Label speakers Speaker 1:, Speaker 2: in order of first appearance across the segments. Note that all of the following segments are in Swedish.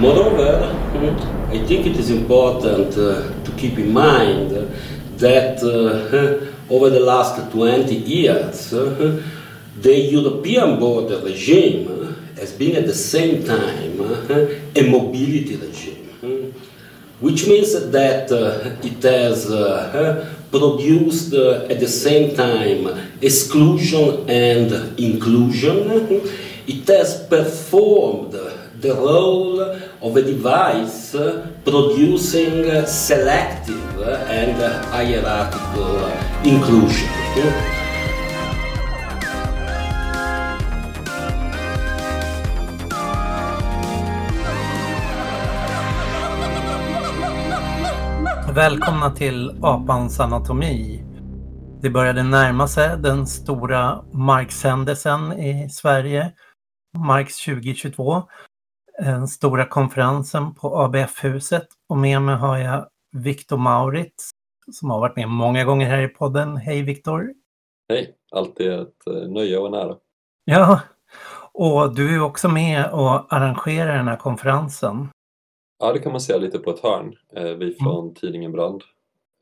Speaker 1: Moreover, I think it is important uh, to keep in mind that uh, over the last 20 years, uh, the European border regime has been at the same time a mobility regime, which means that it has produced at the same time exclusion and inclusion. It has performed the role of a device producing selective and hierarchical inclusion.
Speaker 2: Välkomna till Apans anatomi. Det började närma sig den stora Marx-händelsen i Sverige, Marx 2022 den stora konferensen på ABF-huset och med mig har jag Viktor Maurits som har varit med många gånger här i podden. Hej Viktor!
Speaker 3: Hej! Alltid ett eh, nöje och en ära.
Speaker 2: Ja, och du är också med och arrangerar den här konferensen.
Speaker 3: Ja, det kan man säga lite på ett hörn. Eh, vi mm. från mm. tidningen Brand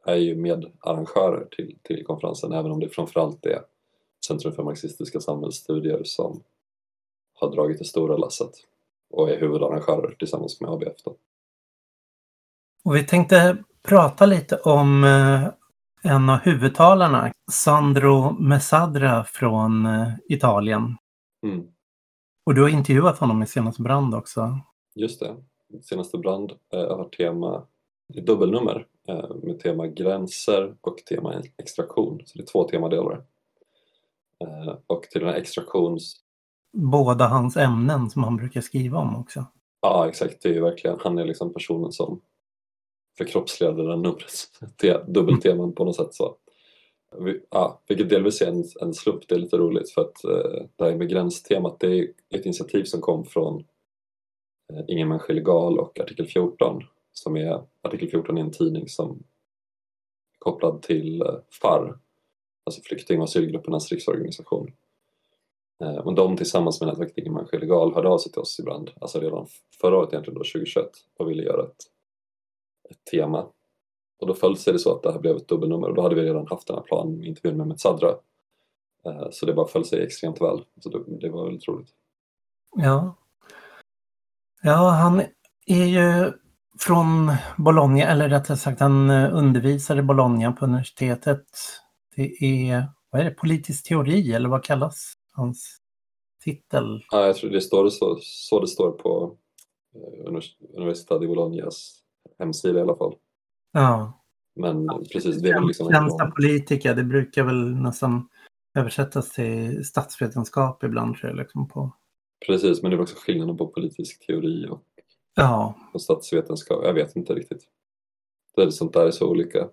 Speaker 3: är ju medarrangörer till, till konferensen även om det framförallt är Centrum för marxistiska samhällsstudier som har dragit det stora lasset och är huvudarrangörer tillsammans med ABF. Då.
Speaker 2: Och vi tänkte prata lite om eh, en av huvudtalarna, Sandro Mesadra från eh, Italien. Mm. Och du har intervjuat honom i Senaste Brand också.
Speaker 3: Just det. Senaste Brand eh, har tema, dubbelnummer med tema gränser och tema extraktion. Så det är två temadelar. Och till den här extraktions
Speaker 2: båda hans ämnen som han brukar skriva om också.
Speaker 3: Ja, exakt. Det är ju verkligen, han är liksom personen som förkroppsligade där numrets dubbelteman på något sätt. Så. Ja, vilket delvis är en, en slump, det är lite roligt för att eh, det här med gränstemat det är ett initiativ som kom från eh, Ingen människa illegal och artikel 14 som är, artikel 14 är en tidning som är kopplad till eh, FAR, alltså flykting och asylgruppernas riksorganisation. Eh, och de tillsammans med nätverket Ingen människa illegal hörde av sig till oss ibland, alltså redan förra året egentligen då, 2021, och ville göra ett, ett tema. Och då föll sig det så att det här blev ett dubbelnummer och då hade vi redan haft den här planen med intervjun med Mehmet Sadra. Eh, så det bara föll sig extremt väl, så det, det var väldigt roligt.
Speaker 2: Ja. Ja, han är ju från Bologna, eller rättare sagt han eh, undervisar i Bologna på universitetet. Det är, vad är det, politisk teori eller vad kallas hans titel?
Speaker 3: Ja, jag tror det står så, så det står på eh, Universität i Bolognas hemsida i alla fall.
Speaker 2: Ja.
Speaker 3: Men precis, det är väl liksom...
Speaker 2: Tjänsta politiker, det brukar väl nästan översättas till statsvetenskap ibland tror jag. Liksom på...
Speaker 3: Precis, men det är också skillnaden på politisk teori och,
Speaker 2: ja.
Speaker 3: och statsvetenskap. Jag vet inte riktigt. Det är sånt där är så olika.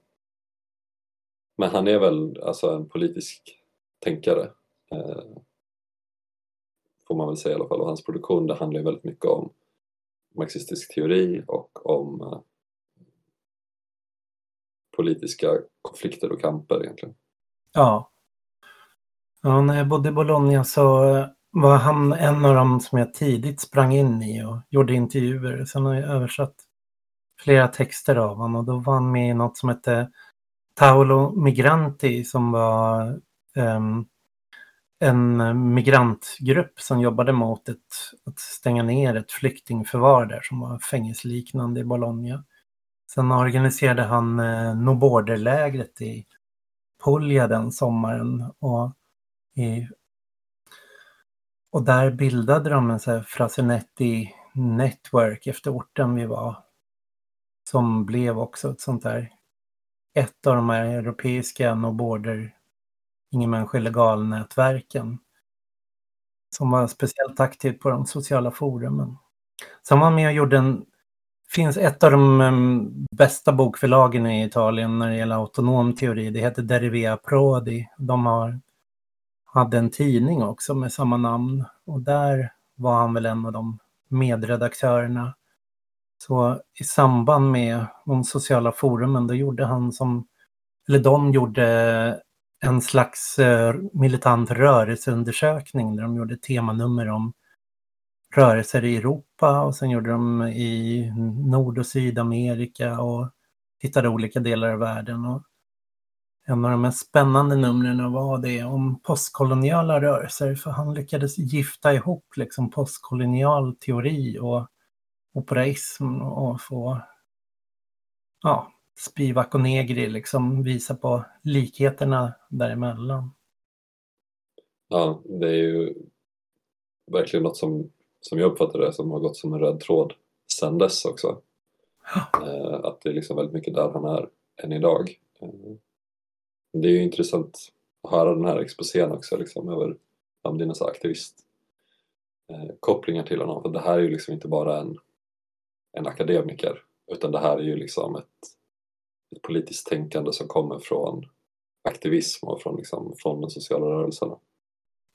Speaker 3: Men han är väl alltså en politisk tänkare. Eh, får man väl säga i alla fall. Och hans produktion det handlar ju väldigt mycket om marxistisk teori och om eh, politiska konflikter och kamper egentligen.
Speaker 2: Ja. ja. När jag bodde i Bologna så var han en av dem som jag tidigt sprang in i och gjorde intervjuer. Sen har jag översatt flera texter av honom och då var han med i något som hette Taolo Migranti som var um, en eh, migrantgrupp som jobbade mot ett, att stänga ner ett flyktingförvar där som var fängelseliknande i Bologna. Sen organiserade han eh, No Border-lägret i Puglia den sommaren och, i, och där bildade de en så Frasenetti Network efter orten vi var. Som blev också ett sånt där, ett av de här europeiska No Border Ingen människa illegal-nätverken som var speciellt aktivt på de sociala forumen. Sen var med och gjorde en, finns ett av de um, bästa bokförlagen i Italien när det gäller autonom teori, det heter Derivea Prodi. De har, hade en tidning också med samma namn och där var han väl en av de medredaktörerna. Så i samband med de sociala forumen, då gjorde han som, eller de gjorde en slags eh, militant rörelseundersökning där de gjorde temanummer om rörelser i Europa och sen gjorde de i Nord och Sydamerika och tittade olika delar av världen. Och en av de mest spännande numren var det om postkoloniala rörelser för han lyckades gifta ihop liksom postkolonial teori och operaism och få ja, Spivak och Negri liksom visa på likheterna däremellan.
Speaker 3: Ja, det är ju verkligen något som, som jag uppfattar det som har gått som en röd tråd sedan dess också. Eh, att det är liksom väldigt mycket där han är än idag. Eh, det är ju intressant att höra den här exposén också liksom över dina aktivistkopplingar eh, till honom. För det här är ju liksom inte bara en, en akademiker utan det här är ju liksom ett, ett politiskt tänkande som kommer från aktivism och från, liksom, från de sociala rörelserna.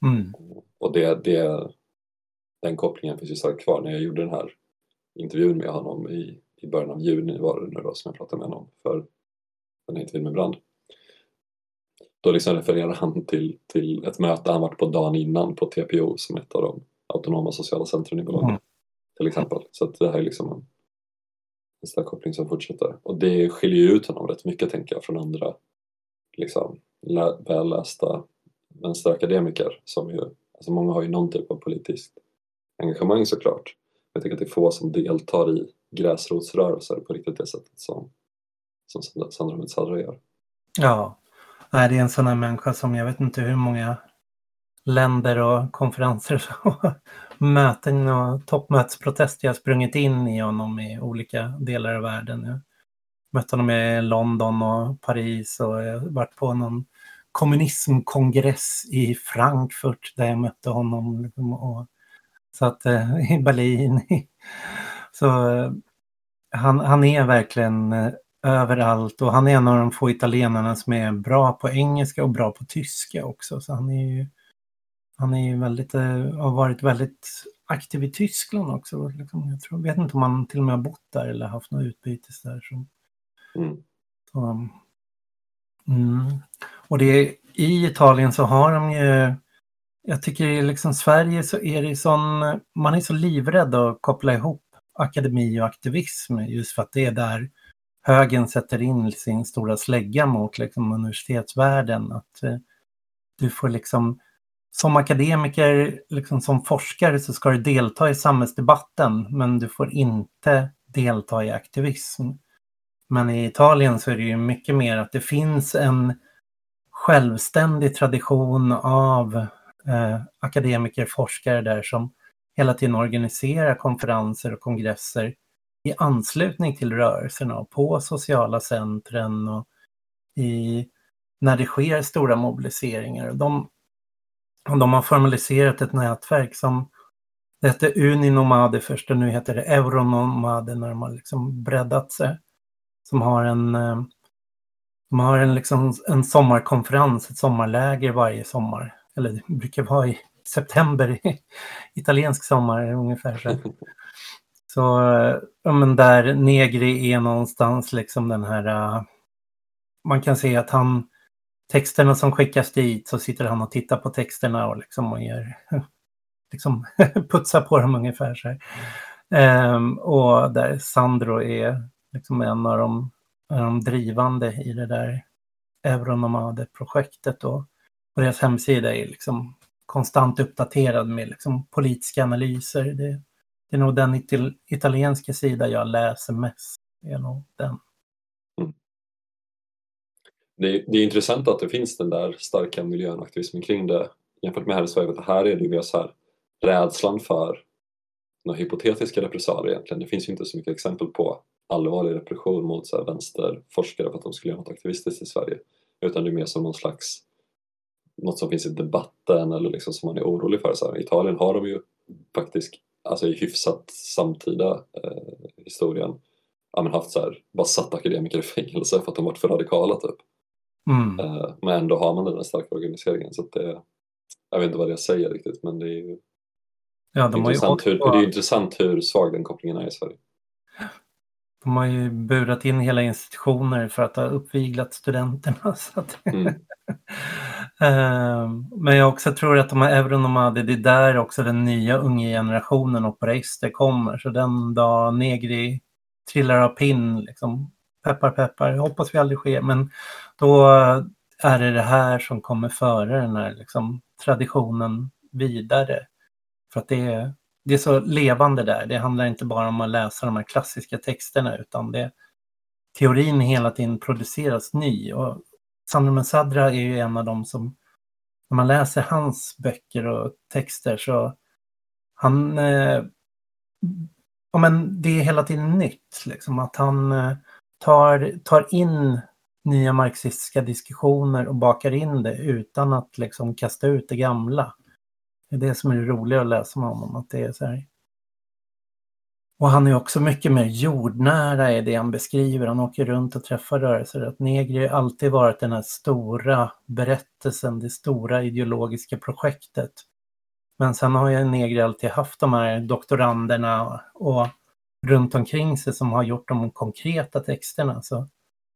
Speaker 2: Mm.
Speaker 3: Och det, det, den kopplingen finns ju starkt kvar. När jag gjorde den här intervjun med honom i, i början av juni var det nu då som jag pratade med honom för den här intervjun med Brand. Då liksom refererar han till, till ett möte han varit på dagen innan på TPO som ett av de autonoma sociala centren i Bologna. Mm. Till exempel. Så det här är liksom en, en stark koppling som fortsätter. Och det skiljer ju ut honom rätt mycket tänker jag från andra liksom, lä, vällästa vänsterakademiker som ju, alltså många har ju någon typ av politiskt engagemang såklart. Jag tycker att det är få som deltar i gräsrotsrörelser på riktigt det sättet som, som Sandra Metsadra gör.
Speaker 2: Ja, Nej, det är en sån här människa som jag vet inte hur många länder och konferenser möten och toppmötesprotester jag har sprungit in i honom i olika delar av världen. Jag mötte honom i London och Paris och jag har varit på någon kommunismkongress i Frankfurt där jag mötte honom. Liksom, och, så att, eh, I Berlin. Så eh, han, han är verkligen eh, överallt och han är en av de få italienarna som är bra på engelska och bra på tyska också. Så han är ju, han är ju väldigt, har varit väldigt aktiv i Tyskland också. Liksom, jag tror, vet inte om han till och med har bott där eller haft något utbyte där. Så,
Speaker 3: mm.
Speaker 2: så, mm. Och det, i Italien så har de ju, jag tycker i liksom Sverige så är det sån, man är så livrädd att koppla ihop akademi och aktivism just för att det är där högen sätter in sin stora slägga mot liksom, universitetsvärlden. Att eh, du får liksom, som akademiker, liksom, som forskare så ska du delta i samhällsdebatten men du får inte delta i aktivism. Men i Italien så är det ju mycket mer att det finns en självständig tradition av eh, akademiker, forskare där som hela tiden organiserar konferenser och kongresser i anslutning till rörelserna och på sociala centren och i, när det sker stora mobiliseringar. De, de har formaliserat ett nätverk som det hette Uninomade först och nu heter det Euronomade när de har liksom breddat sig. Som har en, eh, de har en, liksom, en sommarkonferens, ett sommarläger varje sommar. Eller det brukar vara i september, italiensk sommar ungefär. Så. Så ja, men där Negri är någonstans liksom den här, uh, man kan se att han, texterna som skickas dit så sitter han och tittar på texterna och liksom och gör, liksom putsar på dem ungefär så um, och där Sandro är liksom en av de, de drivande i det där Euronomade-projektet och, och deras hemsida är liksom konstant uppdaterad med liksom politiska analyser. Det, det är nog den italienska sida jag läser mest. Det är nog den.
Speaker 3: Det, är, det är intressant att det finns den där starka miljön aktivismen kring det jämfört med här i Sverige. Här är det ju mer så här rädslan för några hypotetiska repressalier egentligen. Det finns ju inte så mycket exempel på allvarlig repression mot så här vänsterforskare för att de skulle göra något aktivistiskt i Sverige. Utan det är mer som någon slags något som finns i debatten eller liksom som man är orolig för. Så här, I Italien har de ju faktiskt alltså i hyfsat samtida eh, historien ja, men haft så här, bara satt akademiker i fängelse för att de varit för radikala typ.
Speaker 2: Mm.
Speaker 3: Eh, men ändå har man den här starka organiseringen så det, jag vet inte vad jag säger riktigt men det är ju
Speaker 2: ja, de
Speaker 3: intressant, hur, det är intressant hur svag den kopplingen är i Sverige.
Speaker 2: De har ju burat in hela institutioner för att ha uppviglat studenterna. Så att... mm. Ehm, men jag också tror att de här Euronomadi, det är där också den nya unga generationen operaister kommer. Så den dag Negri trillar av pinn, liksom, peppar peppar, hoppas vi aldrig sker, men då är det det här som kommer före den här liksom, traditionen vidare. För att det är, det är så levande där. Det handlar inte bara om att läsa de här klassiska texterna utan det, teorin hela tiden produceras ny. Och Sandro Mesadra är ju en av dem som, när man läser hans böcker och texter så han, eh, ja men det är hela tiden nytt, liksom att han eh, tar, tar in nya marxistiska diskussioner och bakar in det utan att liksom kasta ut det gamla. Det är det som är det roliga att läsa med honom, att det är så här. Och han är också mycket mer jordnära i det han beskriver. Han åker runt och träffar rörelser. Att Negri har alltid varit den här stora berättelsen, det stora ideologiska projektet. Men sen har ju Negri alltid haft de här doktoranderna och runt omkring sig som har gjort de konkreta texterna. Så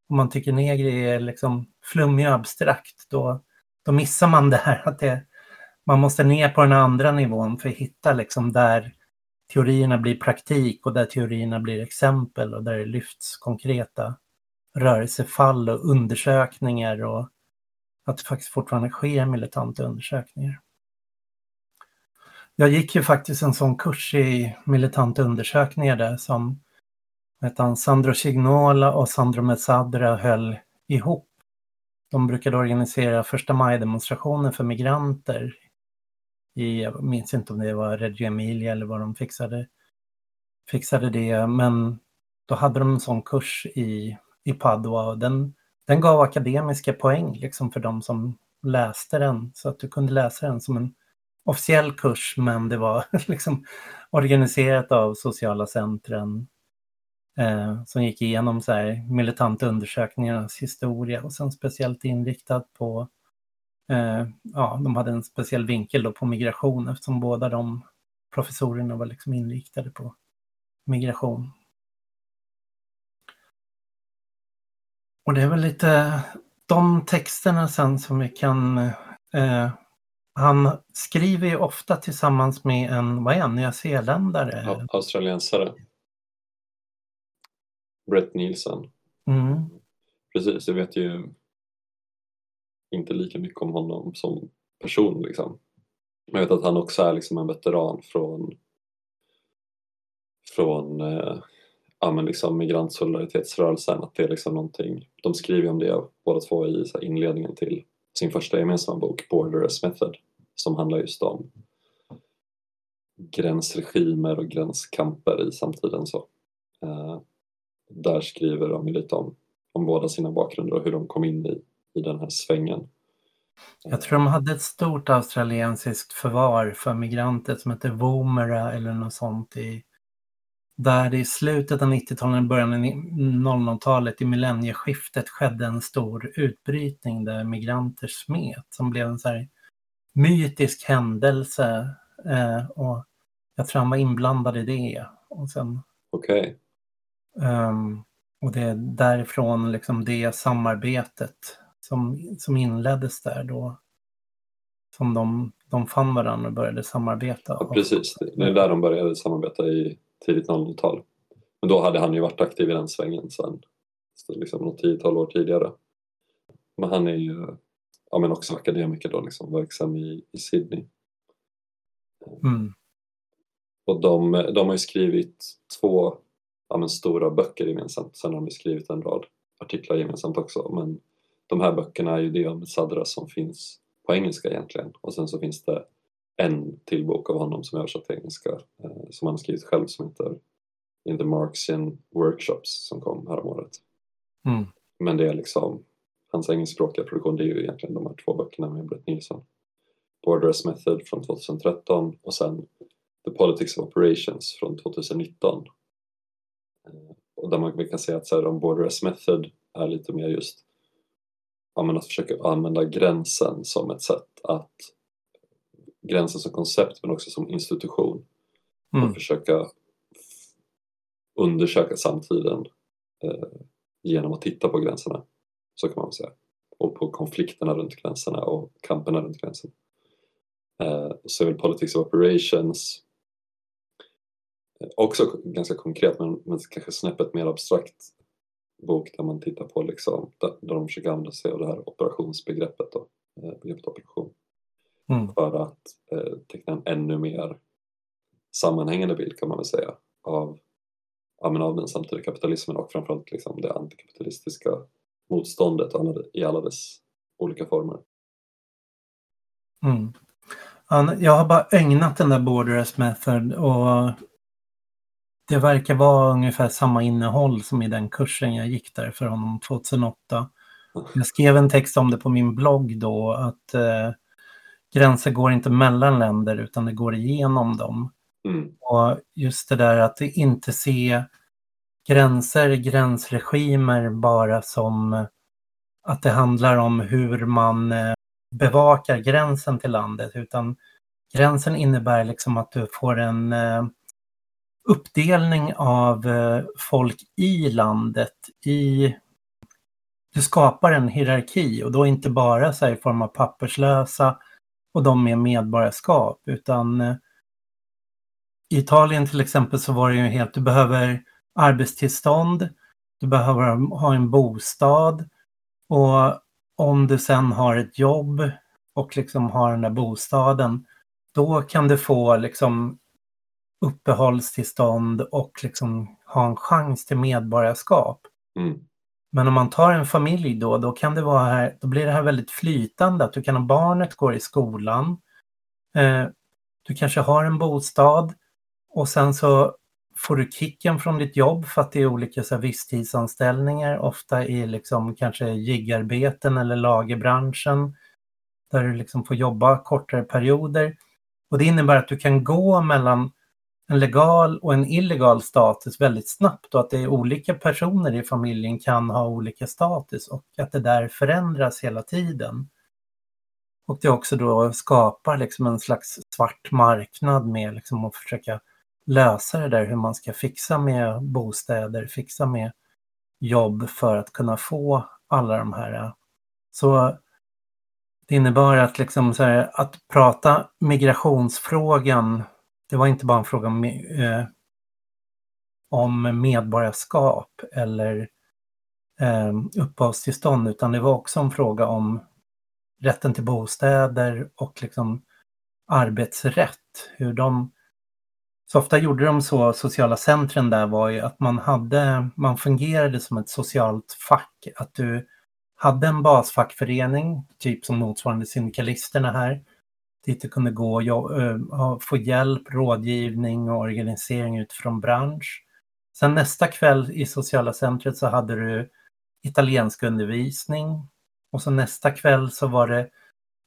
Speaker 2: om man tycker Negri är liksom flummig och abstrakt, då, då missar man det här att det, man måste ner på den andra nivån för att hitta liksom där teorierna blir praktik och där teorierna blir exempel och där det lyfts konkreta rörelsefall och undersökningar och att det faktiskt fortfarande sker militanta undersökningar. Jag gick ju faktiskt en sån kurs i militanta undersökningar där som utan Sandro Cignola och Sandro Mesadra höll ihop. De brukade organisera första maj-demonstrationer för migranter i, jag minns inte om det var Reggio Emilia eller vad de fixade, fixade det, men då hade de en sån kurs i, i Padua och den, den gav akademiska poäng liksom för de som läste den så att du kunde läsa den som en officiell kurs men det var liksom organiserat av sociala centren eh, som gick igenom så här militanta undersökningarnas historia och sen speciellt inriktad på eh, ja, de hade en speciell vinkel då på migration eftersom båda de professorerna var liksom inriktade på migration. Och det är väl lite de texterna sen som vi kan... Eh, han skriver ju ofta tillsammans med en, vad är han, nyzeeländare?
Speaker 3: Ja, australiensare. Brett Nielsen.
Speaker 2: Mm.
Speaker 3: Precis, jag vet ju inte lika mycket om honom som person liksom. Jag vet att han också är liksom en veteran från från eh, ja, men liksom migrantsolidaritetsrörelsen, att det är liksom någonting, de skriver om det båda två i så inledningen till sin första gemensamma bok Borderless Method som handlar just om gränsregimer och gränskamper i samtiden. Så. Eh, där skriver de lite om, om båda sina bakgrunder och hur de kom in i i den här svängen.
Speaker 2: Jag tror de hade ett stort australiensiskt förvar för migranter som hette Vomera eller något sånt i där i slutet av 90-talet, början av 00-talet, i millennieskiftet skedde en stor utbrytning där migranter smet som blev en så här mytisk händelse eh, och jag tror han var inblandad i det. Okej.
Speaker 3: Okay.
Speaker 2: Um, och det är därifrån liksom det samarbetet som, som inleddes där då. Som de, de fann varandra och började samarbeta.
Speaker 3: Ja, precis, det är där de började samarbeta i tidigt 00-tal. Men då hade han ju varit aktiv i den svängen sen liksom något tiotal år tidigare. Men han är ju ja, men också akademiker då, liksom, verksam i, i Sydney.
Speaker 2: Mm.
Speaker 3: Och de, de har ju skrivit två ja, stora böcker gemensamt. Sen har de skrivit en rad artiklar gemensamt också. Men de här böckerna är ju det om Sadra som finns på engelska egentligen och sen så finns det en till bok av honom som är översatt till engelska eh, som han skrivit själv som heter In the Marxian Workshops som kom häromåret.
Speaker 2: Mm.
Speaker 3: Men det är liksom hans engelskspråkiga produktion det är ju egentligen de här två böckerna med Brett Nilsson. Borderless Method från 2013 och sen The Politics of Operations från 2019. Och där man kan säga att så här, om Borderless Method är lite mer just ja, men att försöka använda gränsen som ett sätt att gränsen som koncept men också som institution mm. och försöka undersöka samtiden eh, genom att titta på gränserna. Så kan man säga. och på konflikterna runt gränserna och kamperna runt gränserna. Eh, så är väl Politics of Operations också ganska konkret men, men kanske snäppet mer abstrakt bok där man tittar på liksom, där, där de försöker använda sig av det här operationsbegreppet då, eh, begreppet operation. Mm. För att eh, teckna en ännu mer sammanhängande bild kan man väl säga av, ja, av den samtida kapitalismen och framförallt liksom det antikapitalistiska motståndet i alla dess olika former.
Speaker 2: Mm. Jag har bara ägnat den där Borderless Method och det verkar vara ungefär samma innehåll som i den kursen jag gick där för honom 2008. Jag skrev en text om det på min blogg då att eh, gränser går inte mellan länder utan det går igenom dem. Mm. Och just det där att inte se gränser, gränsregimer bara som att det handlar om hur man eh, bevakar gränsen till landet utan gränsen innebär liksom att du får en eh, uppdelning av eh, folk i landet i du skapar en hierarki och då inte bara så i form av papperslösa och de med medborgarskap utan eh, i Italien till exempel så var det ju helt, du behöver arbetstillstånd, du behöver ha en bostad och om du sen har ett jobb och liksom har den där bostaden, då kan du få liksom uppehållstillstånd och liksom ha en chans till medborgarskap. Mm. Men om man tar en familj då, då kan det vara här, då blir det här väldigt flytande, att du kan ha barnet går i skolan, eh, du kanske har en bostad och sen så får du kicken från ditt jobb för att det är olika så här, visstidsanställningar, ofta i liksom kanske gigarbeten eller lagerbranschen, där du liksom får jobba kortare perioder. Och det innebär att du kan gå mellan en legal och en illegal status väldigt snabbt och att det är olika personer i familjen kan ha olika status och att det där förändras hela tiden. Och det också då skapar liksom en slags svart marknad med liksom att försöka lösa det där hur man ska fixa med bostäder, fixa med jobb för att kunna få alla de här. Så det innebar att, liksom så här, att prata migrationsfrågan det var inte bara en fråga om, eh, om medborgarskap eller eh, uppehållstillstånd utan det var också en fråga om rätten till bostäder och liksom arbetsrätt. Hur de, så ofta gjorde de så, sociala centren där var ju att man hade, man fungerade som ett socialt fack. Att du hade en basfackförening, typ som motsvarande syndikalisterna här, dit du kunde gå och eh, få hjälp, rådgivning och organisering utifrån bransch. Sen nästa kväll i sociala centret så hade du italiensk undervisning och så nästa kväll så var det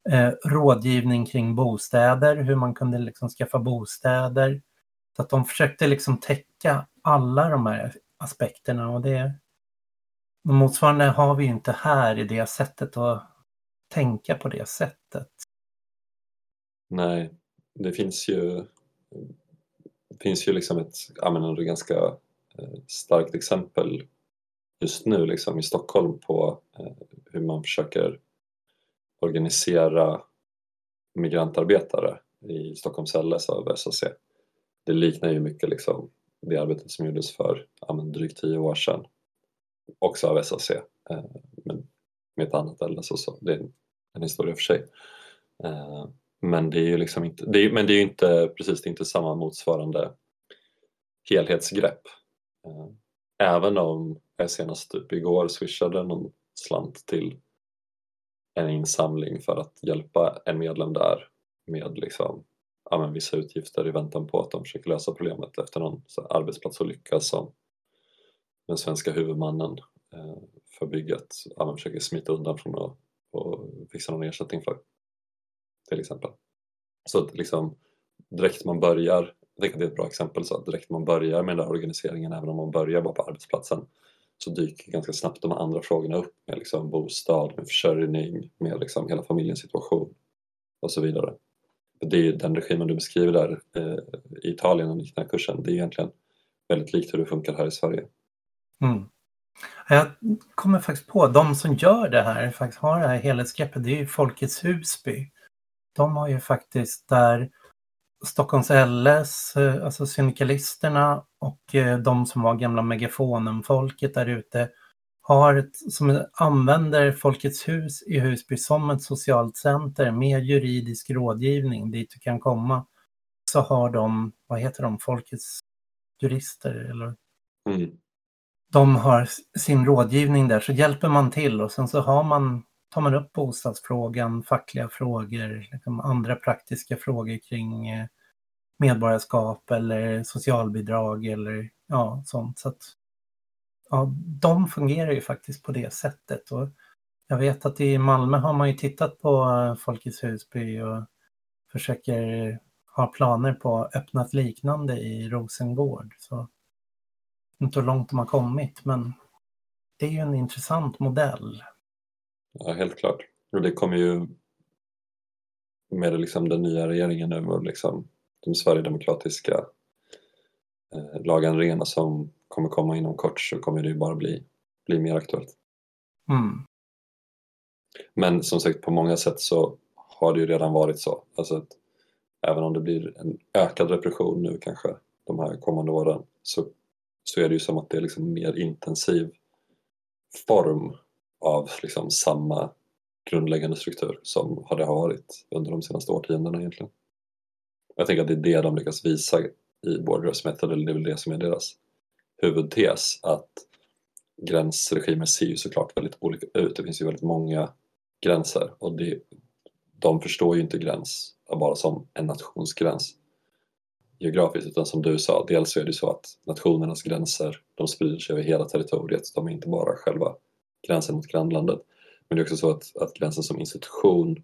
Speaker 2: eh, rådgivning kring bostäder, hur man kunde liksom skaffa bostäder. Så att de försökte liksom täcka alla de här aspekterna och det motsvarande har vi inte här i det sättet att tänka på det sättet.
Speaker 3: Nej, det finns ju, det finns ju liksom ett menar, ganska eh, starkt exempel just nu liksom i Stockholm på eh, hur man försöker organisera migrantarbetare i Stockholms LS av SAC. Det liknar ju mycket liksom det arbetet som gjordes för ja, drygt tio år sedan också av SAC eh, men med ett annat LS och så. Det är en, en historia för sig. Eh, men det är ju liksom inte, det är, men det är inte precis det är inte samma motsvarande helhetsgrepp. Eh, även om jag senast typ igår swishade någon slant till en insamling för att hjälpa en medlem där med liksom, ja, men vissa utgifter i väntan på att de försöker lösa problemet efter någon arbetsplatsolycka som den svenska huvudmannen eh, för bygget ja, men försöker smita undan från att och fixa någon ersättning för till exempel. Så att liksom direkt man börjar, jag tänker att det är ett bra exempel, så att direkt man börjar med den där organiseringen, även om man börjar bara på arbetsplatsen, så dyker ganska snabbt de andra frågorna upp med liksom bostad, med försörjning, med liksom hela familjens situation och så vidare. Det är den regimen du beskriver där eh, i Italien och i den här kursen, det är egentligen väldigt likt hur det funkar här i Sverige.
Speaker 2: Mm. Jag kommer faktiskt på, de som gör det här, faktiskt har det här helhetsgreppet, det är ju Folkets Husby. De har ju faktiskt där Stockholms LS, eh, alltså syndikalisterna och eh, de som var gamla megafonen-folket där ute har ett, som använder Folkets hus i Husby som ett socialt center med juridisk rådgivning dit du kan komma. Så har de, vad heter de, Folkets jurister eller? Mm. De har sin rådgivning där så hjälper man till och sen så har man, tar man upp bostadsfrågan, fackliga frågor, liksom andra praktiska frågor kring eh, medborgarskap eller socialbidrag eller ja, sånt. Så att, ja, de fungerar ju faktiskt på det sättet. Och jag vet att i Malmö har man ju tittat på eh, Folkets Husby och försöker ha planer på att öppna ett liknande i Rosengård. Så inte hur långt de har kommit, men det är ju en intressant modell.
Speaker 3: Ja, helt klart. Och det kommer ju med liksom den nya regeringen nu och liksom de sverigedemokratiska eh, lagändringarna som kommer komma inom kort så kommer det ju bara bli, bli mer aktuellt.
Speaker 2: Mm.
Speaker 3: Men som sagt på många sätt så har det ju redan varit så. Alltså att även om det blir en ökad repression nu kanske de här kommande åren så, så är det ju som att det är liksom mer intensiv form av liksom samma grundläggande struktur som det har varit under de senaste årtiondena egentligen. Jag tänker att det är det de lyckas visa i Borders Method, eller det är väl det som är deras huvudtes att gränsregimer ser ju såklart väldigt olika ut. Det finns ju väldigt många gränser och det, de förstår ju inte gräns bara som en nationsgräns geografiskt utan som du sa, dels så är det så att nationernas gränser de sprider sig över hela territoriet, de är inte bara själva gränsen mot grannlandet. Men det är också så att, att gränsen som institution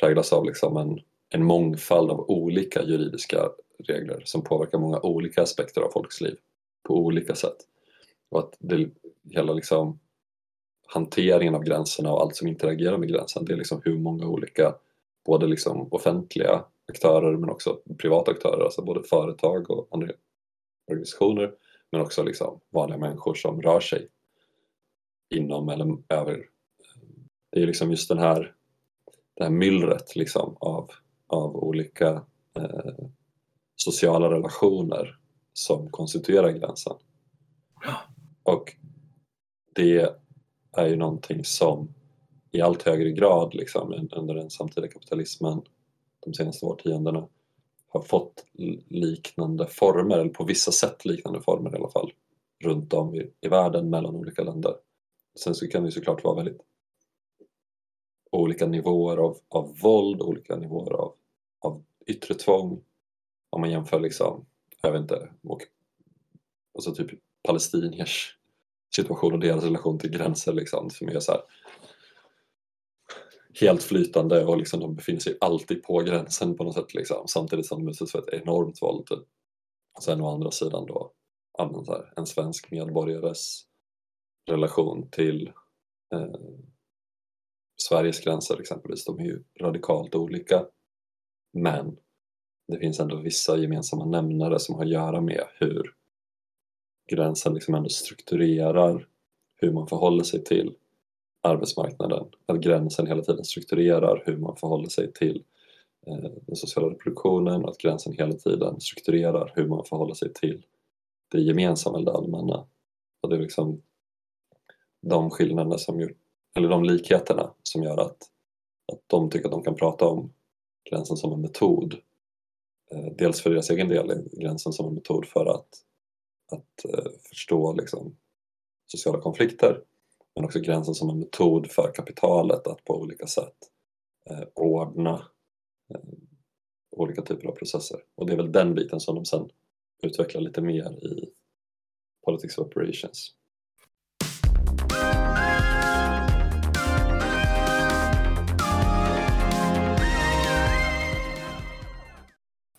Speaker 3: präglas av liksom en, en mångfald av olika juridiska regler som påverkar många olika aspekter av folks liv på olika sätt. Och att det, hela liksom hanteringen av gränserna och allt som interagerar med gränsen, det är liksom hur många olika, både liksom offentliga aktörer men också privata aktörer, alltså både företag och andra organisationer, men också liksom vanliga människor som rör sig inom eller över. Det är liksom just den här, det här myllret liksom av, av olika eh, sociala relationer som konstituerar gränsen. Och det är ju någonting som i allt högre grad liksom, under den samtida kapitalismen de senaste årtiondena har fått liknande former, eller på vissa sätt liknande former i alla fall, runt om i, i världen mellan olika länder. Sen så kan det såklart vara väldigt olika nivåer av, av våld, olika nivåer av, av yttre tvång. Om man jämför liksom jag vet inte, och, alltså typ palestiniers situation och deras relation till gränser liksom, som är så här, helt flytande och liksom, de befinner sig alltid på gränsen på något sätt liksom, samtidigt som de utsätts för ett enormt våld. Typ. Sen å andra sidan då så här, en svensk medborgares relation till eh, Sveriges gränser exempelvis, de är ju radikalt olika men det finns ändå vissa gemensamma nämnare som har att göra med hur gränsen liksom ändå strukturerar hur man förhåller sig till arbetsmarknaden. Att gränsen hela tiden strukturerar hur man förhåller sig till eh, den sociala reproduktionen och att gränsen hela tiden strukturerar hur man förhåller sig till det gemensamma eller det allmänna. Och det är liksom de skillnaderna som gör, eller de likheterna som gör att, att de tycker att de kan prata om gränsen som en metod eh, dels för deras egen del, gränsen som en metod för att, att eh, förstå liksom, sociala konflikter men också gränsen som en metod för kapitalet att på olika sätt eh, ordna eh, olika typer av processer. Och det är väl den biten som de sen utvecklar lite mer i Politics of Operations.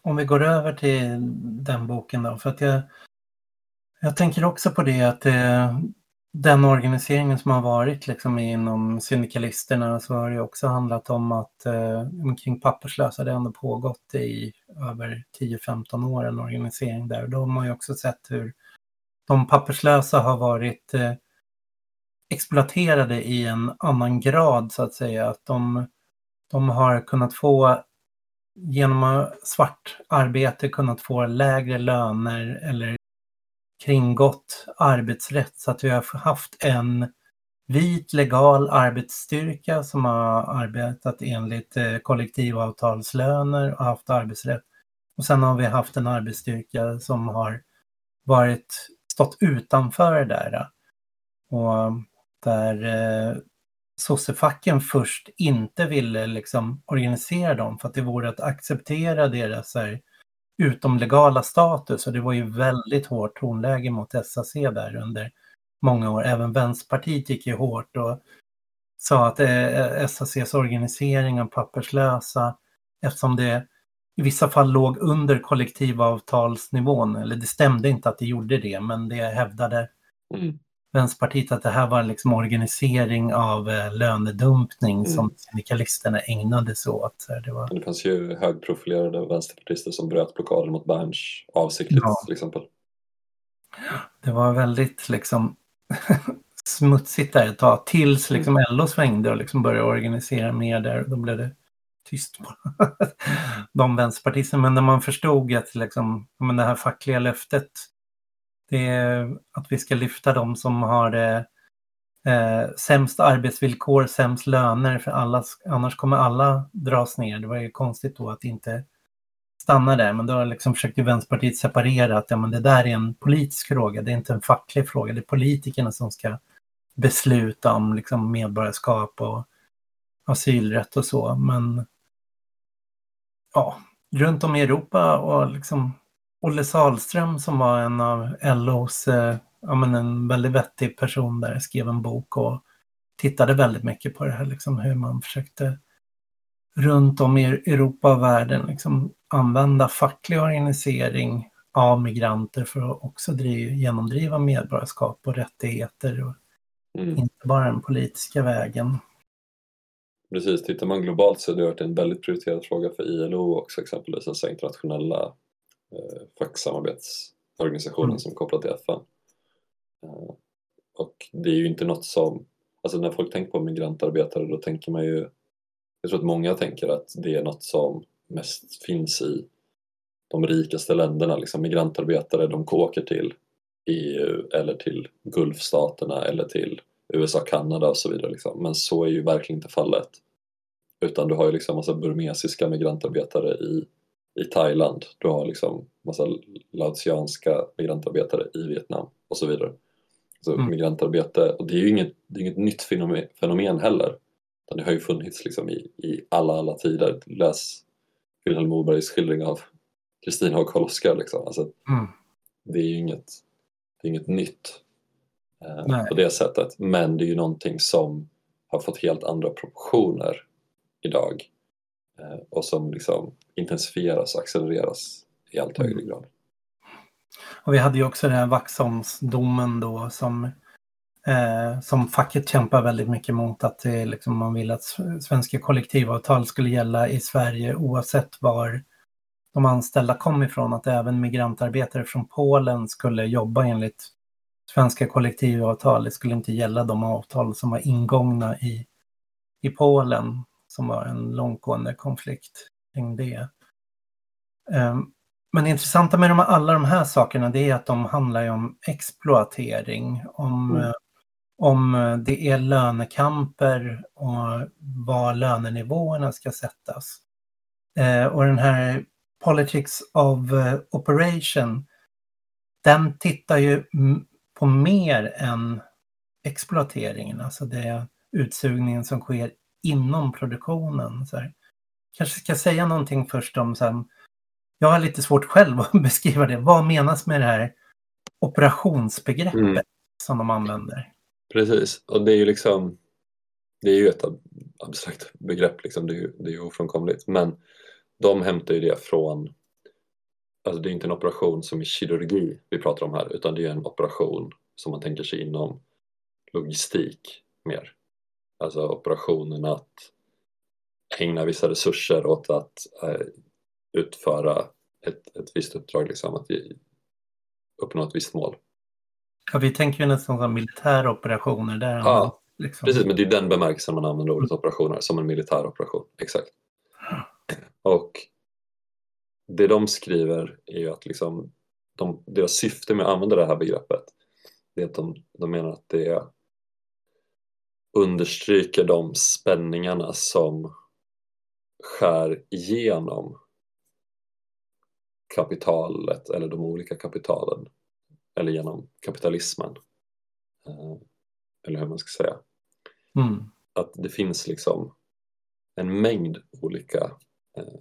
Speaker 2: Om vi går över till den boken då, för att jag, jag tänker också på det att eh, den organiseringen som har varit liksom inom syndikalisterna så har det också handlat om att eh, kring papperslösa, det har ändå pågått i över 10-15 år en organisering där. De har ju också sett hur de papperslösa har varit eh, exploaterade i en annan grad så att säga. Att de, de har kunnat få genom svart arbete kunnat få lägre löner eller kringgått arbetsrätt så att vi har haft en vit legal arbetsstyrka som har arbetat enligt eh, kollektivavtalslöner och haft arbetsrätt. Och sen har vi haft en arbetsstyrka som har varit, stått utanför det där. Och eh, där eh, sossefacken först inte ville liksom organisera dem för att det vore att acceptera deras här, utomlegala status och det var ju väldigt hårt tonläge mot SAC där under många år. Även Vänsterpartiet gick ju hårt och sa att eh, SACs organisering av papperslösa, eftersom det i vissa fall låg under kollektivavtalsnivån, eller det stämde inte att det gjorde det, men det hävdade mm. Vänsterpartiet att det här var liksom organisering av eh, lönedumpning mm. som syndikalisterna ägnade sig åt.
Speaker 3: Det, var... det fanns ju högprofilerade vänsterpartister som bröt blockaden mot Berns avsiktligt ja. till exempel.
Speaker 2: Det var väldigt liksom smutsigt där ett tag tills liksom mm. LO svängde och liksom började organisera mer där. Då blev det tyst på de vänsterpartisterna. Men när man förstod att liksom, men det här fackliga löftet det är att vi ska lyfta de som har det eh, sämst arbetsvillkor, sämst löner, för alla, annars kommer alla dras ner. Det var ju konstigt då att inte stanna där, men då liksom försökte Vänsterpartiet separera att ja, men det där är en politisk fråga, det är inte en facklig fråga, det är politikerna som ska besluta om liksom, medborgarskap och asylrätt och så. Men ja, runt om i Europa och liksom Olle Salström som var en av LOs, eh, ja men en väldigt vettig person där, skrev en bok och tittade väldigt mycket på det här, liksom hur man försökte runt om i Europa och världen liksom använda facklig organisering av migranter för att också driv, genomdriva medborgarskap och rättigheter och mm. inte bara den politiska vägen.
Speaker 3: Precis, tittar man globalt så har det varit en väldigt prioriterad fråga för ILO också exempelvis, alltså internationella eh, facksamarbetsorganisationen mm. som är kopplad till FN. Eh, och det är ju inte något som, alltså när folk tänker på migrantarbetare då tänker man ju, jag tror att många tänker att det är något som mest finns i de rikaste länderna, liksom migrantarbetare de åker till EU eller till Gulfstaterna eller till USA, Kanada och så vidare. Liksom. Men så är ju verkligen inte fallet. Utan du har ju liksom massa burmesiska migrantarbetare i i Thailand. Du har liksom massa laotianska migrantarbetare i Vietnam och så vidare. Så mm. migrantarbete, och det är ju inget, det är inget nytt fenomen, fenomen heller. Det har ju funnits liksom i, i alla, alla tider. Läs Vilhelm Mobergs skildring av Kristina och Karl-Oskar. Liksom. Alltså, mm. Det är ju inget, det är inget nytt eh, på det sättet. Men det är ju någonting som har fått helt andra proportioner idag Eh, och som liksom intensifieras och accelereras i allt högre mm. grad.
Speaker 2: Och vi hade ju också den här Vaxholmsdomen då som, eh, som facket kämpar väldigt mycket mot att det, liksom, man vill att svenska kollektivavtal skulle gälla i Sverige oavsett var de anställda kom ifrån. Att även migrantarbetare från Polen skulle jobba enligt svenska kollektivavtal. Det skulle inte gälla de avtal som var ingångna i, i Polen som var en långtgående konflikt kring det. Ehm, men det intressanta med alla de här sakerna det är att de handlar om exploatering, om, mm. Eh, om det är lönekamper och var lönenivåerna ska sättas. Ehm, och den här Politics of eh, Operation, den tittar ju på mer än exploateringen, alltså det utsugningen som sker inom produktionen. Så här. Kanske ska säga någonting först om, så här, jag har lite svårt själv att beskriva det. Vad menas med det här operationsbegreppet mm. som de använder?
Speaker 3: Precis, och det är ju liksom det är ju ett abstrakt begrepp, liksom. det, är ju, det är ju ofrånkomligt. Men de hämtar ju det från, alltså det är inte en operation som i kirurgi vi pratar om här, utan det är en operation som man tänker sig inom logistik mer alltså operationen att ägna vissa resurser åt att eh, utföra ett, ett visst uppdrag, liksom, att uppnå ett visst mål.
Speaker 2: Ja, vi tänker ju nästan som militära operationer. Där
Speaker 3: ja, liksom... precis, men det är den bemärkelsen man använder ordet operationer, som en militär operation. Exakt. Och det de skriver är ju att liksom, de, deras syfte med att använda det här begreppet är att de, de menar att det understryker de spänningarna som skär igenom kapitalet eller de olika kapitalen eller genom kapitalismen. Eh, eller hur man ska säga. Mm. Att det finns liksom en mängd olika eh,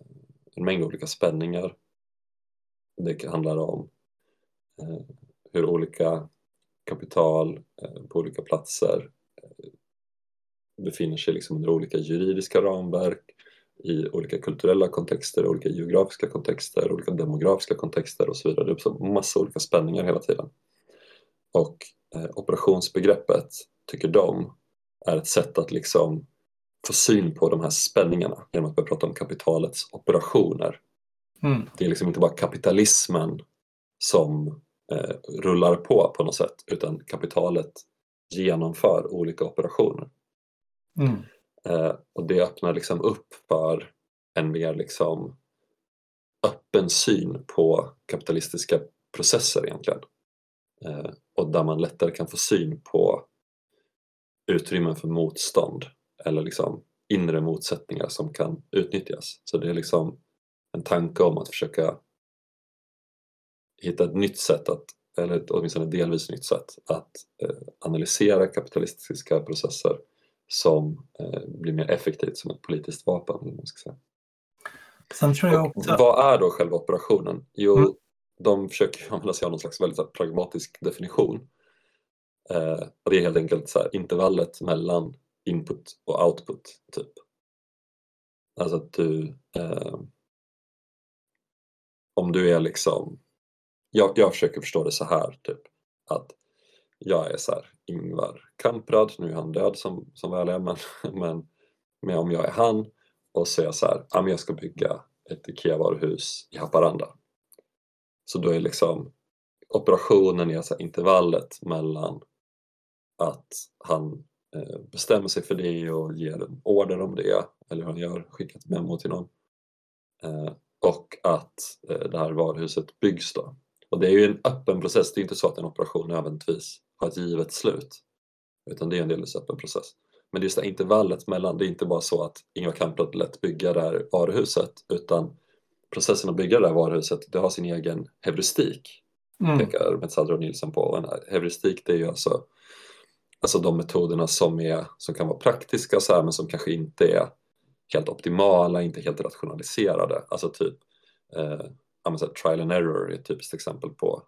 Speaker 3: en mängd olika spänningar. Det handlar om eh, hur olika kapital på olika platser befinner sig liksom under olika juridiska ramverk i olika kulturella kontexter, olika geografiska kontexter, olika demografiska kontexter och så vidare. Det uppstår massa olika spänningar hela tiden. Och eh, operationsbegreppet, tycker de, är ett sätt att liksom få syn på de här spänningarna genom att börja prata om kapitalets operationer. Mm. Det är liksom inte bara kapitalismen som eh, rullar på på något sätt utan kapitalet genomför olika operationer. Mm. Eh, och det öppnar liksom upp för en mer liksom öppen syn på kapitalistiska processer egentligen. Eh, och där man lättare kan få syn på utrymmen för motstånd eller liksom inre motsättningar som kan utnyttjas. Så det är liksom en tanke om att försöka hitta ett nytt sätt att, eller åtminstone delvis nytt sätt att eh, analysera kapitalistiska processer som eh, blir mer effektivt som ett politiskt vapen. Man ska säga.
Speaker 2: Sen tror jag också...
Speaker 3: Vad är då själva operationen? Jo, mm. de försöker använda sig av någon slags väldigt pragmatisk definition. Eh, och det är helt enkelt så här, intervallet mellan input och output, typ. Alltså att du... Eh, om du är liksom... Jag, jag försöker förstå det så här, typ. Att jag är så här, Ingvar Kamprad, nu är han död som, som väl är, men, men, men om jag är han och säger så här, ah, ja, jag ska bygga ett IKEA-varuhus i Haparanda. Så då är liksom operationen är alltså intervallet mellan att han eh, bestämmer sig för det och ger en order om det, eller han gör, skickar ett memo till någon. Eh, och att eh, det här varuhuset byggs då. Och det är ju en öppen process, det är inte så att en operation nödvändigtvis ett givet slut. Utan det är en delvis öppen process. Men just det intervallet mellan, det är inte bara så att Ingvar Kamprad lät bygga det här varuhuset utan processen att bygga det här varuhuset, det har sin egen heuristik. Mm. pekar Metsadra och Nilsson på. Och en heuristik det är ju alltså, alltså de metoderna som, är, som kan vara praktiska så här, men som kanske inte är helt optimala, inte helt rationaliserade. Alltså typ eh, trial and error är ett typiskt exempel på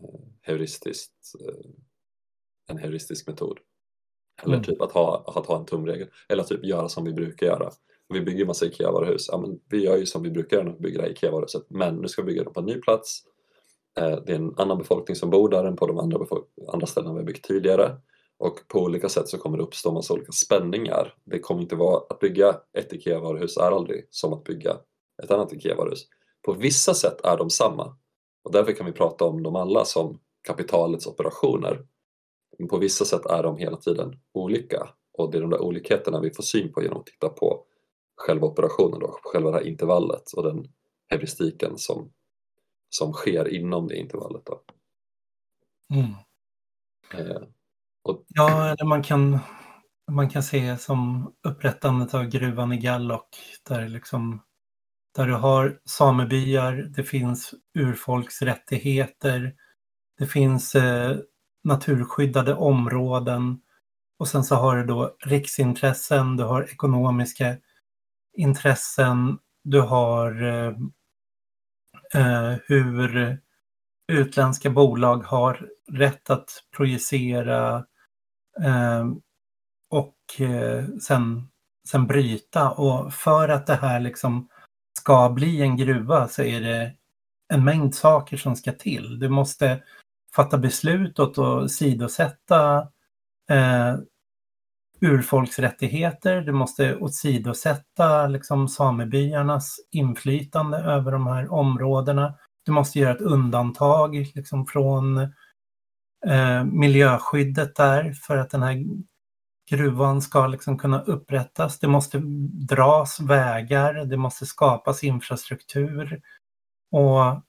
Speaker 3: Eh, heuristiskt, eh, en heuristisk metod. Eller mm. typ att ha, att ha en tumregel. Eller typ göra som vi brukar göra. Vi bygger massa IKEA-varuhus. Ja, men vi gör ju som vi brukar göra när vi bygger IKEA-varuhuset. Men nu ska vi bygga det på en ny plats. Eh, det är en annan befolkning som bor där än på de andra, andra ställena vi har byggt tidigare. Och på olika sätt så kommer det uppstå massa olika spänningar. Det kommer inte vara, att bygga ett IKEA-varuhus är aldrig som att bygga ett annat IKEA-varuhus. På vissa sätt är de samma. Och därför kan vi prata om dem alla som kapitalets operationer. Men på vissa sätt är de hela tiden olika och det är de där olikheterna vi får syn på genom att titta på själva operationen, då, själva det här intervallet och den heuristiken som, som sker inom det intervallet. Då.
Speaker 2: Mm. Eh, och... Ja, eller man kan, man kan se som upprättandet av gruvan i Gallok där liksom där du har samebyar, det finns urfolksrättigheter, det finns eh, naturskyddade områden och sen så har du då riksintressen, du har ekonomiska intressen, du har eh, eh, hur utländska bolag har rätt att projicera eh, och eh, sen, sen bryta. Och för att det här liksom ska bli en gruva så är det en mängd saker som ska till. Du måste fatta beslut åt att sidosätta eh, urfolksrättigheter. Du måste åsidosätta liksom, samebyarnas inflytande över de här områdena. Du måste göra ett undantag liksom, från eh, miljöskyddet där för att den här gruvan ska liksom kunna upprättas. Det måste dras vägar, det måste skapas infrastruktur. Och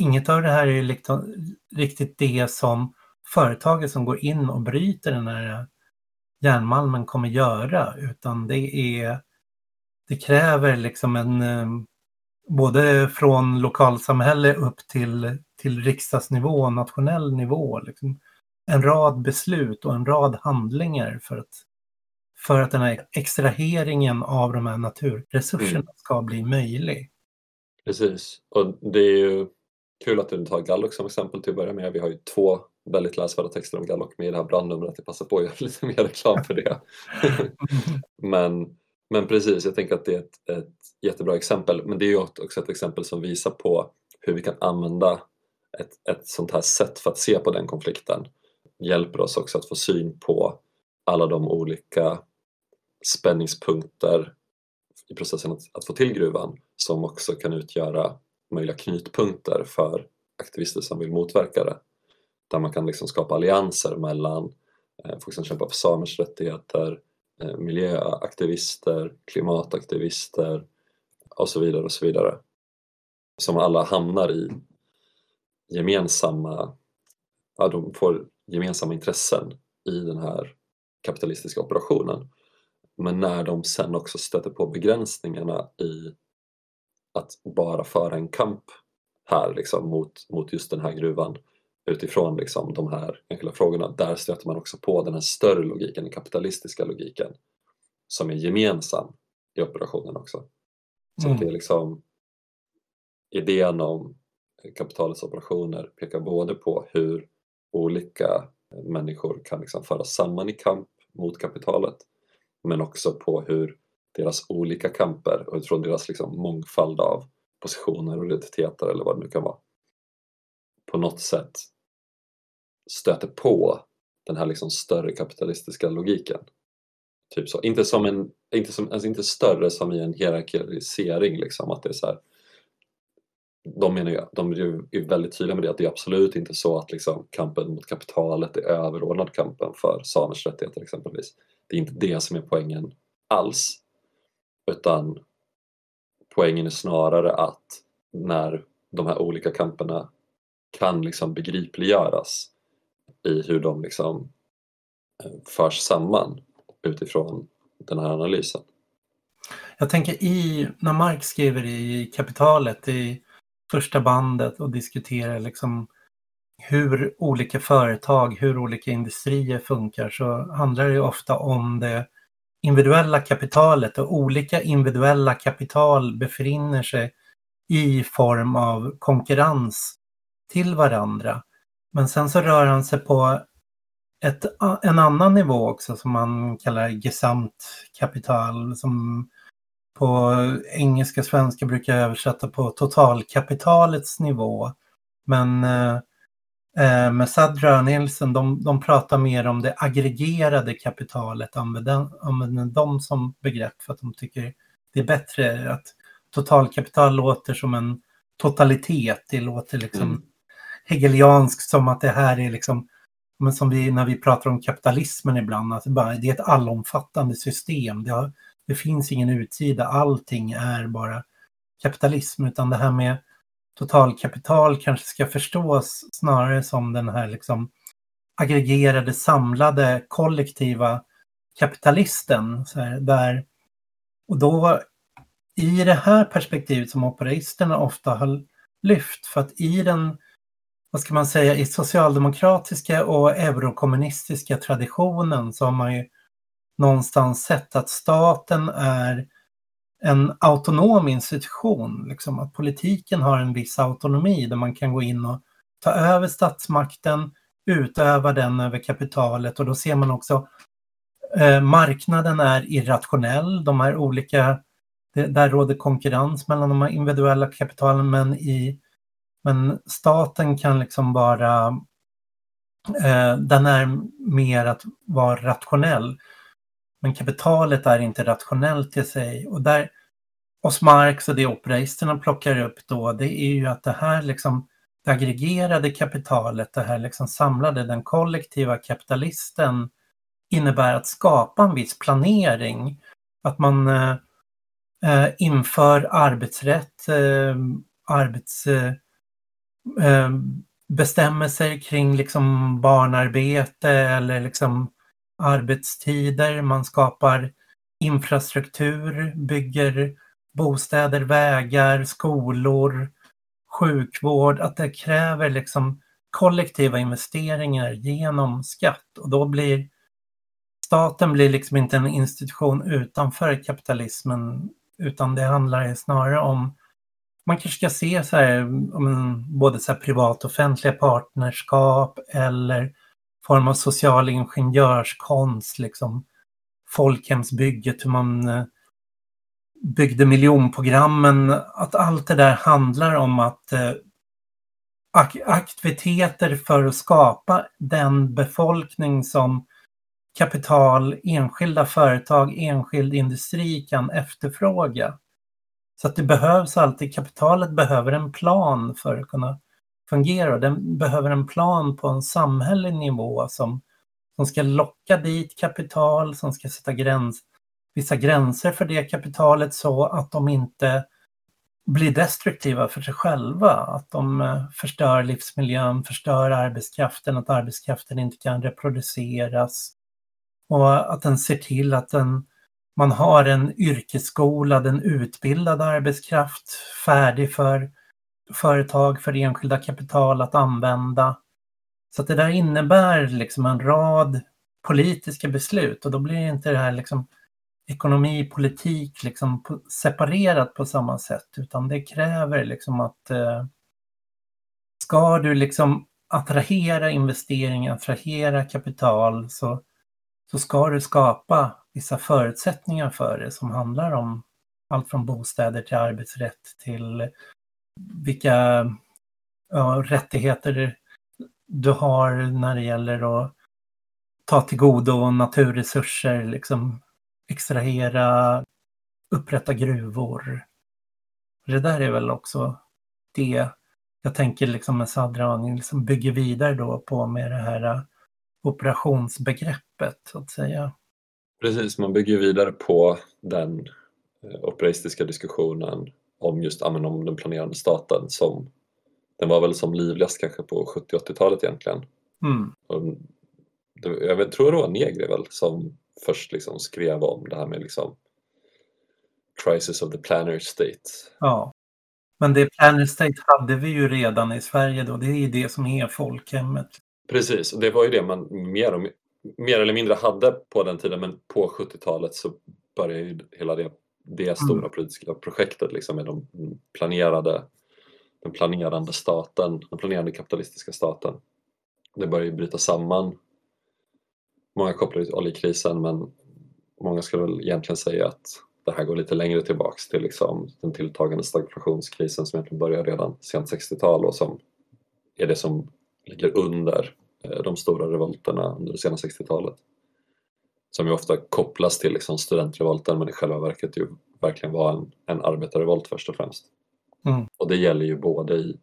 Speaker 2: inget av det här är liksom riktigt det som företaget som går in och bryter den här järnmalmen kommer göra, utan det är det kräver liksom en eh, både från lokalsamhälle upp till, till riksdagsnivå och nationell nivå. Liksom, en rad beslut och en rad handlingar för att, för att den här extraheringen av de här naturresurserna mm. ska bli möjlig.
Speaker 3: Precis, och det är ju kul att du tar Gallock som exempel till att börja med. Vi har ju två väldigt läsvärda texter om Gallock med i det här brandnumret. Jag passar på att göra lite mer reklam för det. men, men precis, jag tänker att det är ett, ett jättebra exempel. Men det är ju också ett exempel som visar på hur vi kan använda ett, ett sånt här sätt för att se på den konflikten. Hjälper oss också att få syn på alla de olika spänningspunkter i processen att, att få till gruvan som också kan utgöra möjliga knutpunkter för aktivister som vill motverka det. Där man kan liksom skapa allianser mellan eh, folk som kämpar för samers rättigheter, eh, miljöaktivister, klimataktivister och så vidare och så vidare. Som alla hamnar i gemensamma, ja, de får gemensamma intressen i den här kapitalistiska operationen. Men när de sen också stöter på begränsningarna i att bara föra en kamp här liksom, mot, mot just den här gruvan utifrån liksom, de här enskilda frågorna. Där stöter man också på den här större logiken, den kapitalistiska logiken som är gemensam i operationen också. Så mm. det är liksom idén om kapitalets operationer pekar både på hur olika människor kan liksom föras samman i kamp mot kapitalet men också på hur deras olika kamper och utifrån deras liksom mångfald av positioner och identiteter eller vad det nu kan vara på något sätt stöter på den här liksom större kapitalistiska logiken. Typ så. Inte, som en, inte, som, alltså inte större som i en hierarkisering, liksom, att det är så här, de menar ju, de är ju väldigt tydliga med det att det är absolut inte så att liksom, kampen mot kapitalet är överordnad kampen för samers rättigheter exempelvis. Det är inte det som är poängen alls. Utan poängen är snarare att när de här olika kamperna kan liksom begripliggöras i hur de liksom eh, förs samman utifrån den här analysen.
Speaker 2: Jag tänker i, när Marx skriver i Kapitalet i första bandet och diskuterar liksom hur olika företag, hur olika industrier funkar så handlar det ofta om det individuella kapitalet och olika individuella kapital befinner sig i form av konkurrens till varandra. Men sen så rör han sig på ett, en annan nivå också som man kallar gesamtkapital som på engelska och svenska brukar översätta på totalkapitalets nivå. Men eh, eh med Sadra och Nilsson, de, de pratar mer om det aggregerade kapitalet, använder, använder dem som begrepp för att de tycker det är bättre att totalkapital låter som en totalitet, det låter liksom mm. hegelianskt som att det här är liksom men som vi, när vi pratar om kapitalismen ibland, att det, bara, det är ett allomfattande system. Det, har, det finns ingen utsida, allting är bara kapitalism, utan det här med totalkapital kanske ska förstås snarare som den här liksom aggregerade, samlade, kollektiva kapitalisten. Så här, där, och då i det här perspektivet som operaisterna ofta har lyft, för att i den vad ska man säga, i socialdemokratiska och eurokommunistiska traditionen så har man ju någonstans sett att staten är en autonom institution. Liksom att politiken har en viss autonomi där man kan gå in och ta över statsmakten, utöva den över kapitalet och då ser man också eh, marknaden är irrationell. De här olika, det, där råder konkurrens mellan de här individuella kapitalen men i men staten kan liksom bara, eh, den är mer att vara rationell. Men kapitalet är inte rationellt i sig. Och där, hos Marx och det operaisterna plockar upp då, det är ju att det här liksom, aggregerade kapitalet, det här liksom samlade, den kollektiva kapitalisten innebär att skapa en viss planering. Att man eh, eh inför arbetsrätt, eh, arbets, eh, eh, bestämmelser kring liksom barnarbete eller liksom arbetstider. Man skapar infrastruktur, bygger bostäder, vägar, skolor, sjukvård. Att det kräver liksom kollektiva investeringar genom skatt och då blir staten blir liksom inte en institution utanför kapitalismen utan det handlar snarare om man kanske ska se så här, både så privat offentliga partnerskap eller form av social ingenjörskonst, liksom folkhemsbygget, hur man eh, byggde miljonprogrammen, att allt det där handlar om att eh, ak aktiviteter för att skapa den befolkning som kapital, enskilda företag, enskild industri kan efterfråga. Så att det behövs alltid, kapitalet behöver en plan för att kunna fungerar. Den behöver en plan på en samhällelig nivå som, som ska locka dit kapital, som ska sätta gräns, vissa gränser för det kapitalet så att de inte blir destruktiva för sig själva. Att de eh, förstör livsmiljön, förstör arbetskraften, att arbetskraften inte kan reproduceras. Och att den ser till att den man har en yrkesskolad, en utbildad arbetskraft färdig för företag, för enskilda kapital att använda. Så att det där innebär liksom en rad politiska beslut och då blir inte det här liksom ekonomi, politik liksom separerat på samma sätt utan det kräver liksom att eh, ska du liksom attrahera investeringar, attrahera kapital så, så ska du skapa vissa förutsättningar för det som handlar om allt från bostäder till arbetsrätt till vilka ja, rättigheter du har när det gäller att ta till godo naturresurser, liksom extrahera, upprätta gruvor. Det där är väl också det jag tänker liksom med Sadrani liksom bygger vidare då på med det här äh, operationsbegreppet så att säga.
Speaker 3: Precis, man bygger vidare på den operistiska operaistiska diskussionen om just om den planerande staten som den var väl som livligast kanske på 70 80-talet egentligen.
Speaker 2: Mm.
Speaker 3: Och det, jag tror det var Negri väl som först liksom skrev om det här med liksom Crisis of the Planner State.
Speaker 2: Ja, men det Planner State hade vi ju redan i Sverige då. Det är ju det som är folkhemmet.
Speaker 3: Precis, och det var ju det man mer och mer eller mindre hade på den tiden men på 70-talet så började ju hela det, det mm. stora politiska projektet liksom med de planerade, den planerande staten, den planerande kapitalistiska staten. Det började ju bryta samman. Många kopplar till oljekrisen men många skulle väl egentligen säga att det här går lite längre tillbaks till liksom den tilltagande stagflationskrisen som egentligen började redan sent 60-tal och som är det som ligger under Eh, de stora revolterna under det sena 60-talet. Som ju ofta kopplas till liksom studentrevolten men i själva verket ju verkligen var en, en arbetarrevolt först och främst.
Speaker 2: Mm.
Speaker 3: Och det gäller ju både i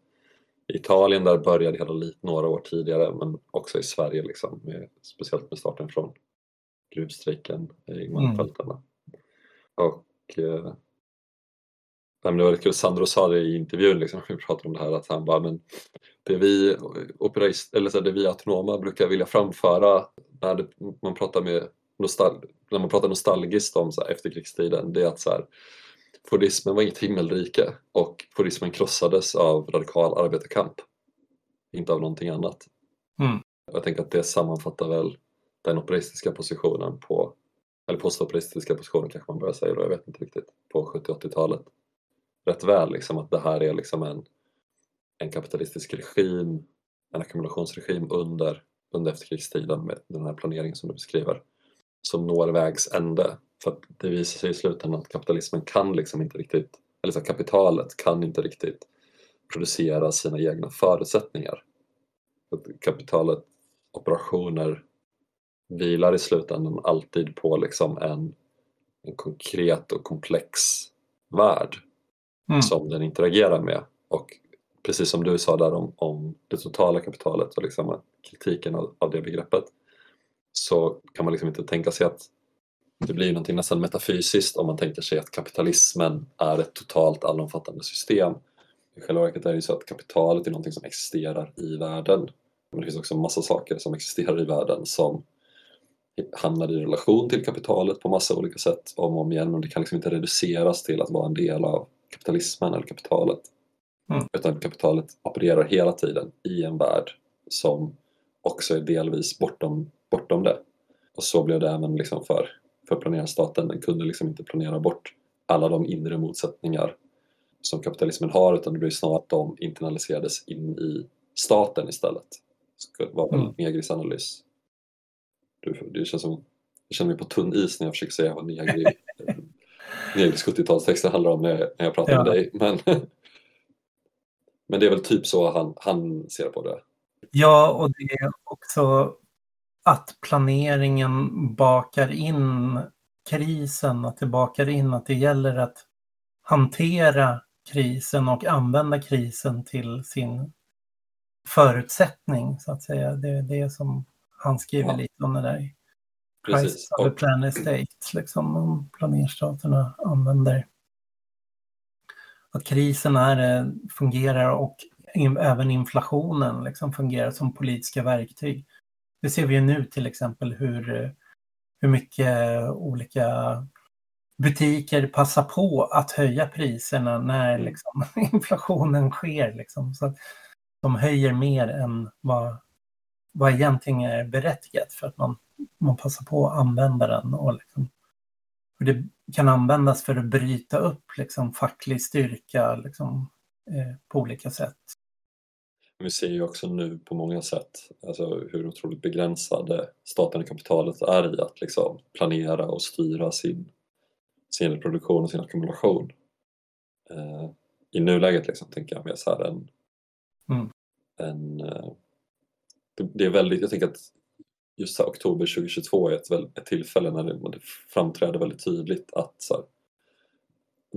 Speaker 3: Italien, där började hela lite några år tidigare, men också i Sverige, liksom, med, speciellt med starten från gruvstrejken i Malmfälten. Mm. Och eh, det var lite kul, Sandro sa det i intervjun, liksom, vi pratade om det här, att han bara, men det vi, operist, eller så det vi autonoma brukar vilja framföra när man pratar med nostal, när man pratar nostalgiskt om så här, efterkrigstiden, det är att så här, Fordismen var inget himmelrike och Fordismen krossades av radikal arbetarkamp, inte av någonting annat.
Speaker 2: Mm.
Speaker 3: Jag tänker att det sammanfattar väl den operistiska positionen på, eller postoperistiska positionen kanske man börjar säga då, jag vet inte riktigt, på 70-80-talet rätt väl liksom att det här är liksom en, en kapitalistisk regim, en ackumulationsregim under, under efterkrigstiden med den här planeringen som du beskriver som når vägs ände. För att det visar sig i slutändan att kapitalismen kan liksom inte riktigt, eller så kapitalet kan inte riktigt producera sina egna förutsättningar. Att kapitalet operationer vilar i slutändan alltid på liksom en, en konkret och komplex värld
Speaker 2: mm.
Speaker 3: som den interagerar med och precis som du sa där om, om det totala kapitalet och liksom kritiken av, av det begreppet så kan man liksom inte tänka sig att det blir någonting nästan metafysiskt om man tänker sig att kapitalismen är ett totalt allomfattande system. I själva verket är det ju så att kapitalet är någonting som existerar i världen. Men det finns också massa saker som existerar i världen som hamnar i relation till kapitalet på massa olika sätt om och om igen och det kan liksom inte reduceras till att vara en del av kapitalismen eller kapitalet. Mm. Utan kapitalet opererar hela tiden i en värld som också är delvis bortom, bortom det. Och så blev det även liksom för, för planerarstaten. Den kunde liksom inte planera bort alla de inre motsättningar som kapitalismen har utan det blev snarare att de internaliserades in i staten istället. Det var väl mm. Negris analys. Det känns som jag känner mig på tunn is när jag försöker säga vad Negri, Negris 70-talstexter handlar om när jag, när jag pratar ja. med dig. Men, men det är väl typ så han, han ser på det.
Speaker 2: Ja, och det är också att planeringen bakar in krisen, att det bakar in att det gäller att hantera krisen och använda krisen till sin förutsättning, så att säga. Det är det som han skriver ja. lite om det där. Precis. of the planet state, liksom, om planerstaterna använder att krisen är, fungerar och in, även inflationen liksom fungerar som politiska verktyg. Det ser vi ju nu till exempel hur, hur mycket olika butiker passar på att höja priserna när mm. liksom, inflationen sker. Liksom. Så de höjer mer än vad, vad egentligen är berättigat för att man, man passar på att använda den. Och liksom, det kan användas för att bryta upp liksom, facklig styrka liksom, eh, på olika sätt.
Speaker 3: Vi ser ju också nu på många sätt alltså, hur otroligt begränsade staten och kapitalet är i att liksom, planera och styra sin, sin reproduktion och sin ackumulation. Eh, I nuläget liksom, tänker jag mer så här en, mm. en eh, det, det, är väldigt, jag tänker att just så här, oktober 2022 är ett, ett tillfälle när det, det framträder väldigt tydligt att så här,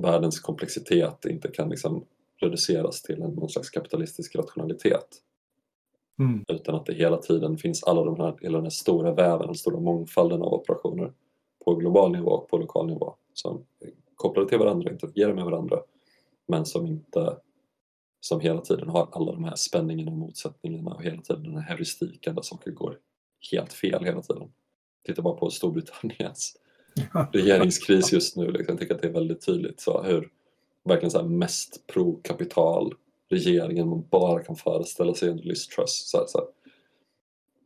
Speaker 3: världens komplexitet inte kan liksom reduceras till en, någon slags kapitalistisk rationalitet. Mm. Utan att det hela tiden finns alla de här, hela den här stora väven, den stora mångfalden av operationer på global nivå och på lokal nivå som är kopplade till varandra, interagerar med varandra men som inte som hela tiden har alla de här spänningarna och motsättningarna och hela tiden den här heuristiken där saker går helt fel hela tiden. Titta bara på Storbritanniens regeringskris just nu. Liksom. Jag tycker att det är väldigt tydligt så hur verkligen så mest pro-kapital regeringen man bara kan föreställa sig under Liz Truss. Så här, så här,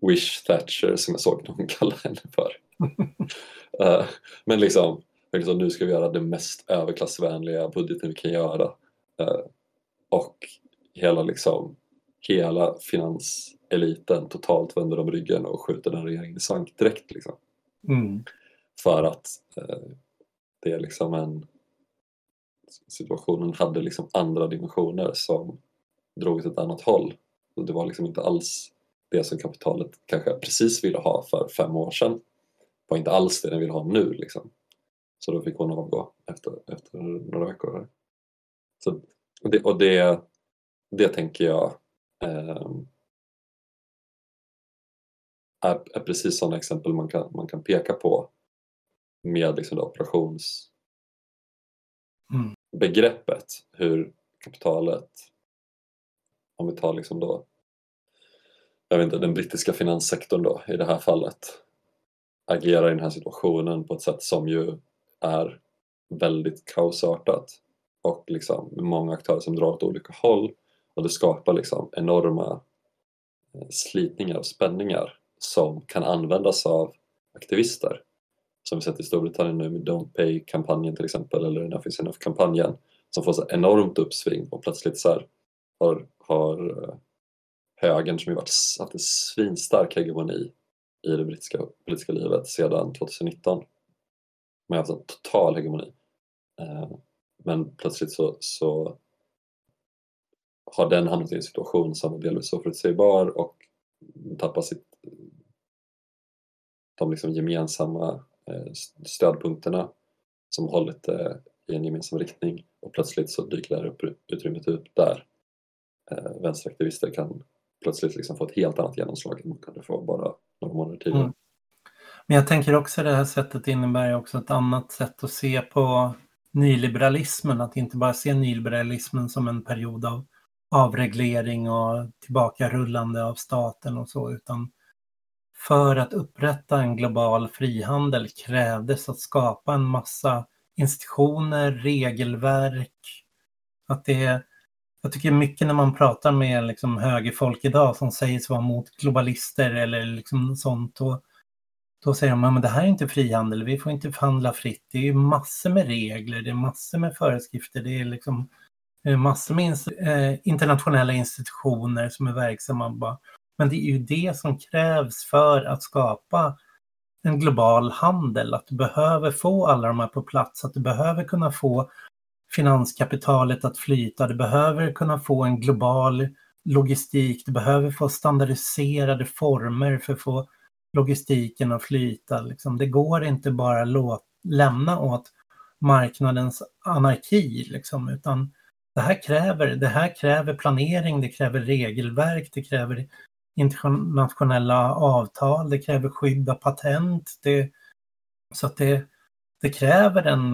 Speaker 3: Wish Thatcher som jag såg någon kalla henne för. uh, men liksom, liksom, nu ska vi göra det mest överklassvänliga budgeten vi kan göra. Uh, och hela liksom hela finanseliten totalt vänder om ryggen och skjuter den regeringen i sank direkt. Liksom. Mm. För att eh, det är liksom en situationen hade liksom andra dimensioner som drog åt ett annat håll. Och det var liksom inte alls det som kapitalet kanske precis ville ha för fem år sedan. Det var inte alls det den ville ha nu. Liksom. Så då fick hon avgå efter, efter några veckor. Så, och det, och det, det tänker jag eh, är, är, precis sådana exempel man kan, man kan peka på med liksom det mm. begreppet Hur kapitalet, om vi tar liksom då jag vet inte, den brittiska finanssektorn då i det här fallet agerar i den här situationen på ett sätt som ju är väldigt kaosartat och liksom med många aktörer som drar åt olika håll och det skapar liksom enorma eh, slitningar och spänningar som kan användas av aktivister. Som vi sett i Storbritannien nu med Don't Pay-kampanjen till exempel eller Enough is Enough-kampanjen som får så enormt uppsving och plötsligt så här, har, har eh, högern som ju varit, haft en svinstark hegemoni i det brittiska politiska livet sedan 2019. Man har haft en total hegemoni. Eh, men plötsligt så, så har den hamnat i en situation som är delvis oförutsägbar och tappar sitt, de liksom gemensamma Eh, stödpunkterna som hållit det eh, i en gemensam riktning och plötsligt så dyker det här upp, utrymmet upp där. Eh, vänsteraktivister kan plötsligt liksom få ett helt annat genomslag än man kunde få bara några månader tidigare. Mm.
Speaker 2: Men jag tänker också det här sättet innebär också ett annat sätt att se på nyliberalismen, att inte bara se nyliberalismen som en period av avreglering och tillbakarullande av staten och så, utan för att upprätta en global frihandel krävdes att skapa en massa institutioner, regelverk. Att det, jag tycker mycket när man pratar med liksom högerfolk idag som säger sig vara mot globalister eller liksom sånt, och då säger de att det här är inte frihandel, vi får inte förhandla fritt. Det är massor med regler, det är massor med föreskrifter, det är liksom massor med eh, internationella institutioner som är verksamma. Men det är ju det som krävs för att skapa en global handel, att du behöver få alla de här på plats, att du behöver kunna få finanskapitalet att flyta, du behöver kunna få en global logistik, du behöver få standardiserade former för att få logistiken att flyta. Liksom. Det går inte bara att lämna åt marknadens anarki, liksom, utan det här, kräver, det här kräver planering, det kräver regelverk, det kräver internationella avtal, det kräver skydd av patent. Det, så att det, det kräver en...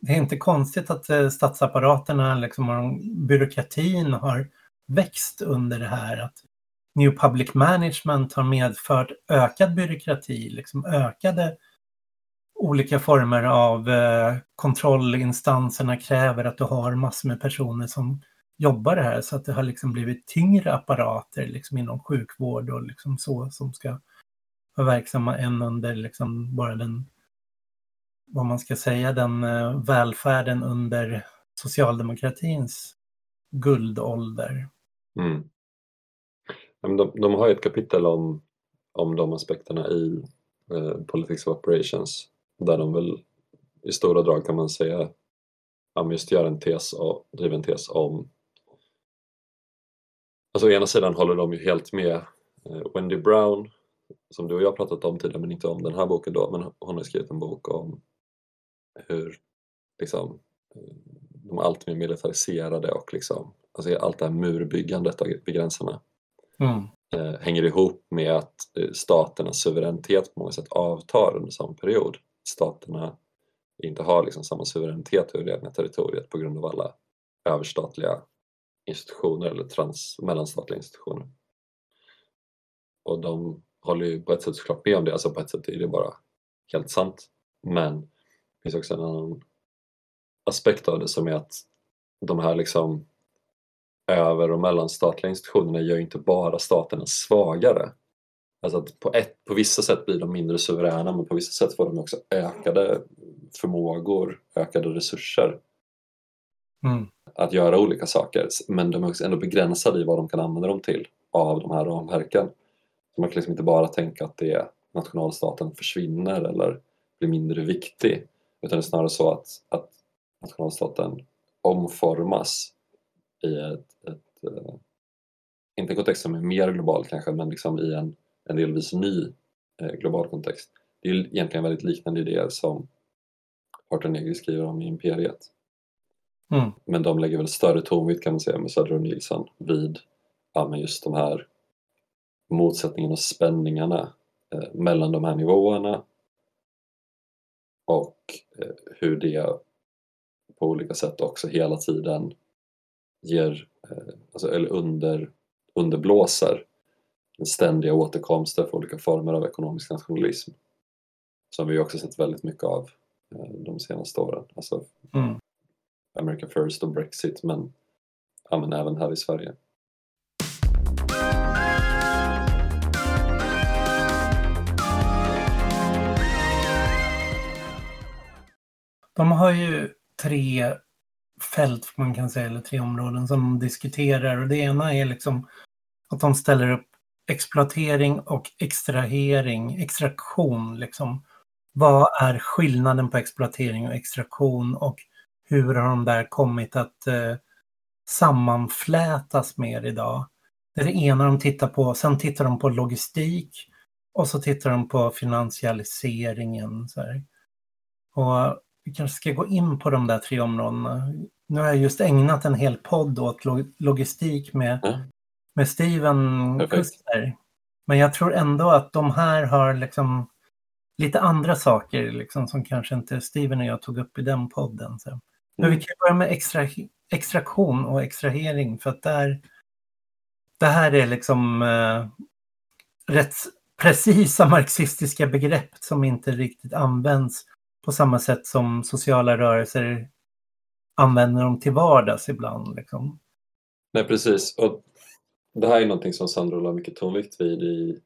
Speaker 2: Det är inte konstigt att eh, statsapparaterna, liksom, byråkratin har växt under det här. Att New Public Management har medfört ökad byråkrati, liksom ökade olika former av eh, kontrollinstanserna kräver att du har massor med personer som jobbar det här så att det har liksom blivit tyngre apparater liksom inom sjukvård och liksom så som ska vara verksamma än under liksom bara den, vad man ska säga, den eh, välfärden under socialdemokratins guldålder.
Speaker 3: Mm. De, de har ett kapitel om, om de aspekterna i eh, Politics of Operations där de väl i stora drag kan man säga just gör en tes och driver en tes om Alltså å ena sidan håller de ju helt med eh, Wendy Brown som du och jag pratat om tidigare men inte om den här boken då men hon har skrivit en bok om hur liksom eh, de allt mer militariserade och liksom alltså allt det här murbyggandet vid gränserna mm. eh, hänger ihop med att eh, staternas suveränitet på många sätt avtar under samma period. Staterna inte har liksom samma suveränitet över det egna territoriet på grund av alla överstatliga institutioner eller trans, mellanstatliga institutioner. Och de håller ju på ett sätt såklart med om det, alltså på ett sätt är det bara helt sant. Men det finns också en annan aspekt av det som är att de här liksom över och mellanstatliga institutionerna gör ju inte bara staterna svagare. Alltså att på, ett, på vissa sätt blir de mindre suveräna men på vissa sätt får de också ökade förmågor, ökade resurser. Mm att göra olika saker men de är också ändå begränsade i vad de kan använda dem till av de här ramverken. Så man kan liksom inte bara tänka att det är nationalstaten försvinner eller blir mindre viktig utan det är snarare så att, att nationalstaten omformas i ett, ett eh, inte en kontext som är mer global kanske men liksom i en, en delvis ny eh, global kontext. Det är egentligen väldigt liknande idéer som Arthur Negri skriver om i Imperiet. Mm. Men de lägger väl större tonvikt kan man säga med Söder och Nilsson vid ja, men just de här motsättningarna och spänningarna eh, mellan de här nivåerna och eh, hur det på olika sätt också hela tiden ger, eh, alltså, eller under, underblåser den ständiga återkomsten för olika former av ekonomisk nationalism som vi också sett väldigt mycket av eh, de senaste åren. Alltså, mm. America First och Brexit men, ja, men även här i Sverige.
Speaker 2: De har ju tre fält, man kan säga, eller tre områden som de diskuterar. Och det ena är liksom att de ställer upp exploatering och extrahering, extraktion. Liksom. Vad är skillnaden på exploatering och extraktion? Och hur har de där kommit att eh, sammanflätas mer idag? Det är det ena de tittar på. Sen tittar de på logistik och så tittar de på finansialiseringen. Så här. Och vi kanske ska gå in på de där tre områdena. nu har jag just ägnat en hel podd åt logistik med,
Speaker 3: Ja.
Speaker 2: med Steven. Kuster. Men jag tror ändå att de här har liksom lite andra saker liksom, som kanske inte Steven och jag tog upp i den podden. Så. Men vi kan börja med extra, extraktion och extrahering för att där, det här är liksom eh, rätt precisa marxistiska begrepp som inte riktigt används på samma sätt som sociala rörelser använder dem till vardags ibland. Liksom.
Speaker 3: Nej, precis. Och det här är någonting som Sandro la mycket tonvikt vid i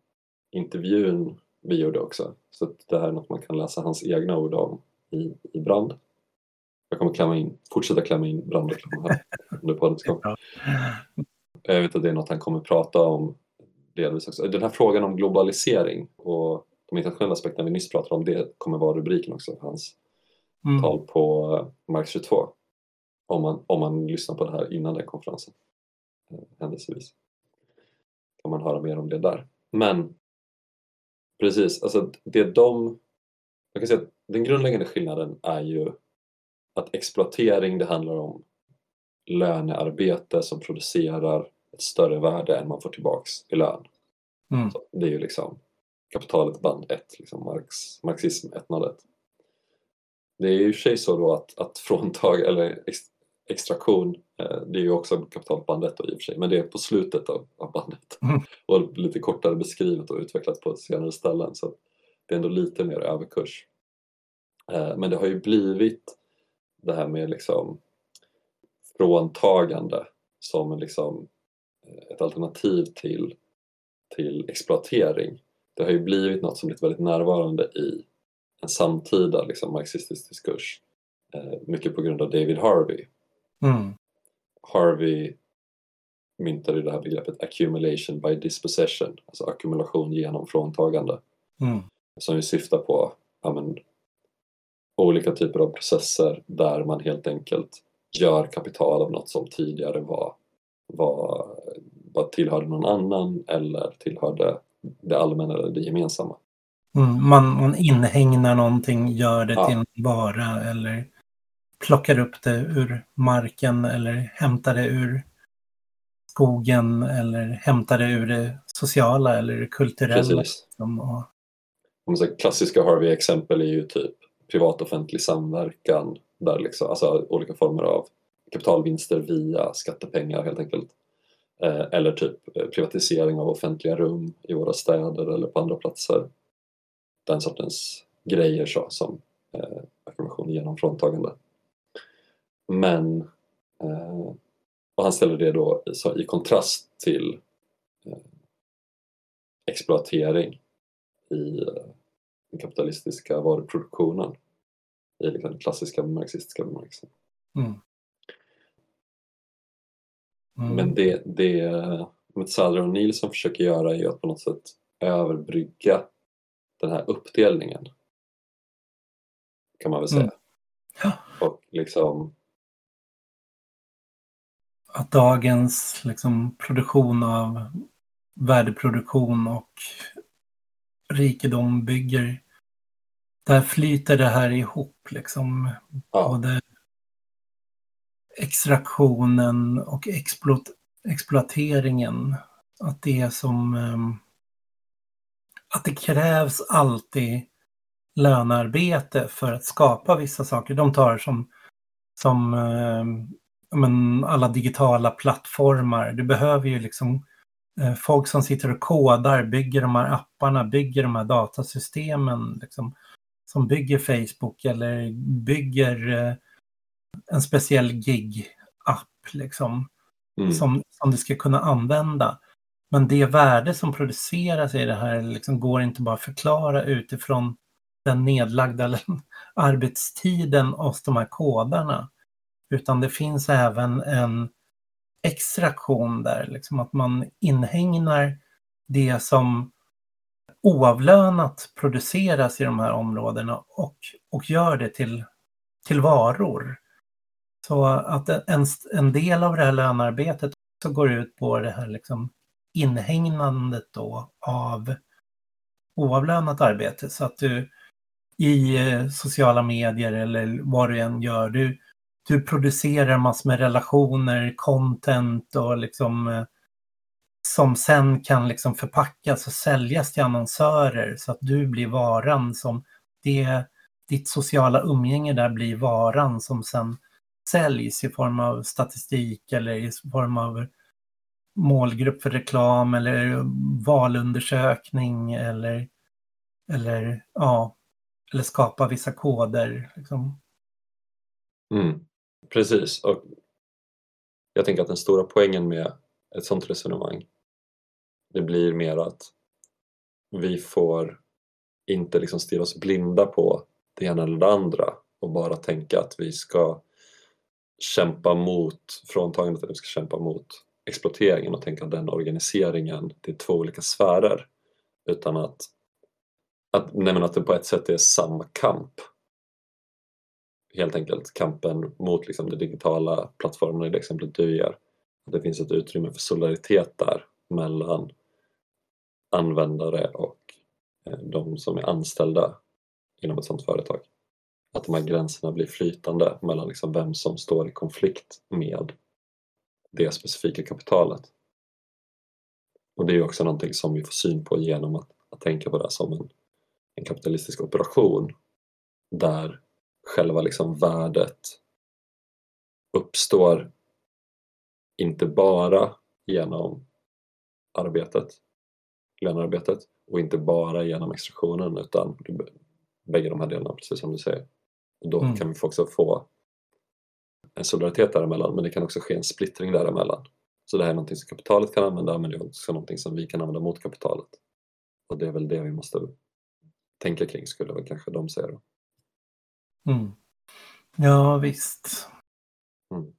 Speaker 3: intervjun vi gjorde också. Så det här är något man kan läsa hans egna ord om i, i Brand. Jag kommer klämma in, fortsätta klämma in brandreklam här under poddens gång.
Speaker 2: Ja.
Speaker 3: Jag vet att det är något han kommer prata om delvis också. Den här frågan om globalisering och de internationella aspekterna vi nyss pratade om, det kommer vara rubriken också för hans
Speaker 2: Mm.
Speaker 3: tal på eh, Marx 22. Om man, om man lyssnar på det här innan den konferensen. eh, Händelsevis. Kan man höra mer om det där. Men precis, alltså det de... Jag kan säga att den grundläggande skillnaden är ju att exploatering det handlar om lönearbete som producerar ett större värde än man får tillbaks i lön.
Speaker 2: Mm.
Speaker 3: Det är ju liksom kapitalet band 1, liksom Marx, marxism 101. Det är ju i sig så då att, att fråntag eller ex, extraktion, eh, det är ju också kapitalet band 1 då i och för sig, men det är på slutet av, av bandet.
Speaker 2: Mm.
Speaker 3: Och lite kortare beskrivet och utvecklat på senare ställen så det är ändå lite mer överkurs. Eh, men det har ju blivit det här med liksom fråntagande som liksom eh, ett alternativ till, till exploatering. Det har ju blivit något som blivit väldigt närvarande i en samtida liksom, marxistisk diskurs. Eh, mycket på grund av David Harvey.
Speaker 2: Mm.
Speaker 3: Harvey myntade det här begreppet accumulation by dispossession, alltså ackumulation genom fråntagande
Speaker 2: Mm.
Speaker 3: som ju syftar på ja, men, olika typer av processer där man helt enkelt gör kapital av något som tidigare var, var, var tillhörde någon annan eller tillhörde det allmänna eller det gemensamma.
Speaker 2: Mm. Man, man inhägnar någonting, gör det
Speaker 3: Ja.
Speaker 2: till en vara eller plockar upp det ur marken eller hämtar det ur skogen eller hämtar det ur det sociala eller kulturella.
Speaker 3: Precis.
Speaker 2: liksom. Och,
Speaker 3: klassiska Harvey-exempel är ju typ privat-offentlig samverkan där liksom, alltså olika former av kapitalvinster via skattepengar helt enkelt. Eh, eller typ eh, privatisering av offentliga rum i våra städer eller på andra platser. Den sortens grejer så, som eh, ackumulation genom fråntagande. Men eh, och han ställer det då i- så, i kontrast till eh, exploatering i eh, kapitalistiska varuproduktionen i liksom den klassiska marxistiska bemärkelsen.
Speaker 2: mm. Mm.
Speaker 3: Men det, det Metsadra och Nilsson försöker göra är att på något sätt överbrygga den här uppdelningen. Kan man väl säga.
Speaker 2: Mm. Ja.
Speaker 3: Och liksom,
Speaker 2: att dagens liksom, produktion av värdeproduktion och rikedom bygger, där flyter det här ihop liksom.
Speaker 3: ja,
Speaker 2: Både extraktionen och exploat exploateringen. Att det är som ehm, att det krävs alltid lönearbete för att skapa vissa saker. De tar som, som ehm, men alla digitala plattformar. Du behöver ju liksom folk som sitter och kodar, bygger de här apparna, bygger de här datasystemen, liksom, som bygger Facebook eller bygger eh, en speciell gig-app liksom,
Speaker 3: mm,
Speaker 2: som, som du ska kunna använda. Men det värde som produceras i det här liksom går inte bara att förklara utifrån den nedlagda arbetstiden hos de här kodarna. Utan det finns även en extraktion där, liksom att man inhägnar det som oavlönat produceras i de här områdena och, och gör det till, till varor. Så att en, en del av det här lönearbetet också går ut på det här liksom inhägnandet då av oavlönat arbete. Så att du i eh, sociala medier eller vad du än gör, du, du producerar massor med relationer, content och liksom eh, som sen kan liksom förpackas och säljas till annonsörer så att du blir varan som det, ditt sociala umgänge där blir varan som sen säljs i form av statistik eller i form av målgrupp för reklam eller valundersökning eller, eller, ja, eller skapa vissa koder. Liksom.
Speaker 3: Mm, precis, och jag tänker att den stora poängen med ett sånt resonemang det blir mer att vi får inte liksom stirra oss blinda på det ena eller det andra och bara tänka att vi ska kämpa mot fråntagandet, att vi ska kämpa mot exploateringen och tänka att den organiseringen, det är två olika sfärer. Utan att, att, nej att det på ett sätt är samma kamp. Helt enkelt kampen mot liksom de digitala plattformarna i det exemplet du gör. Det finns ett utrymme för solidaritet där mellan användare och eh, de som är anställda inom ett sådant företag. Att de här gränserna blir flytande mellan liksom vem som står i konflikt med det specifika kapitalet. Och det är också någonting som vi får syn på genom att, att tänka på det som en, en kapitalistisk operation där själva liksom värdet uppstår inte bara genom arbetet, lönearbetet och inte bara genom extraktionen utan bägge de här delarna precis som du säger. Och då mm. kan vi också få en solidaritet däremellan men det kan också ske en splittring däremellan. Så det här är någonting som kapitalet kan använda men det är också någonting som vi kan använda mot kapitalet. Och det är väl det vi måste tänka kring skulle väl kanske de säga då.
Speaker 2: Mm. Ja visst.
Speaker 3: Mm.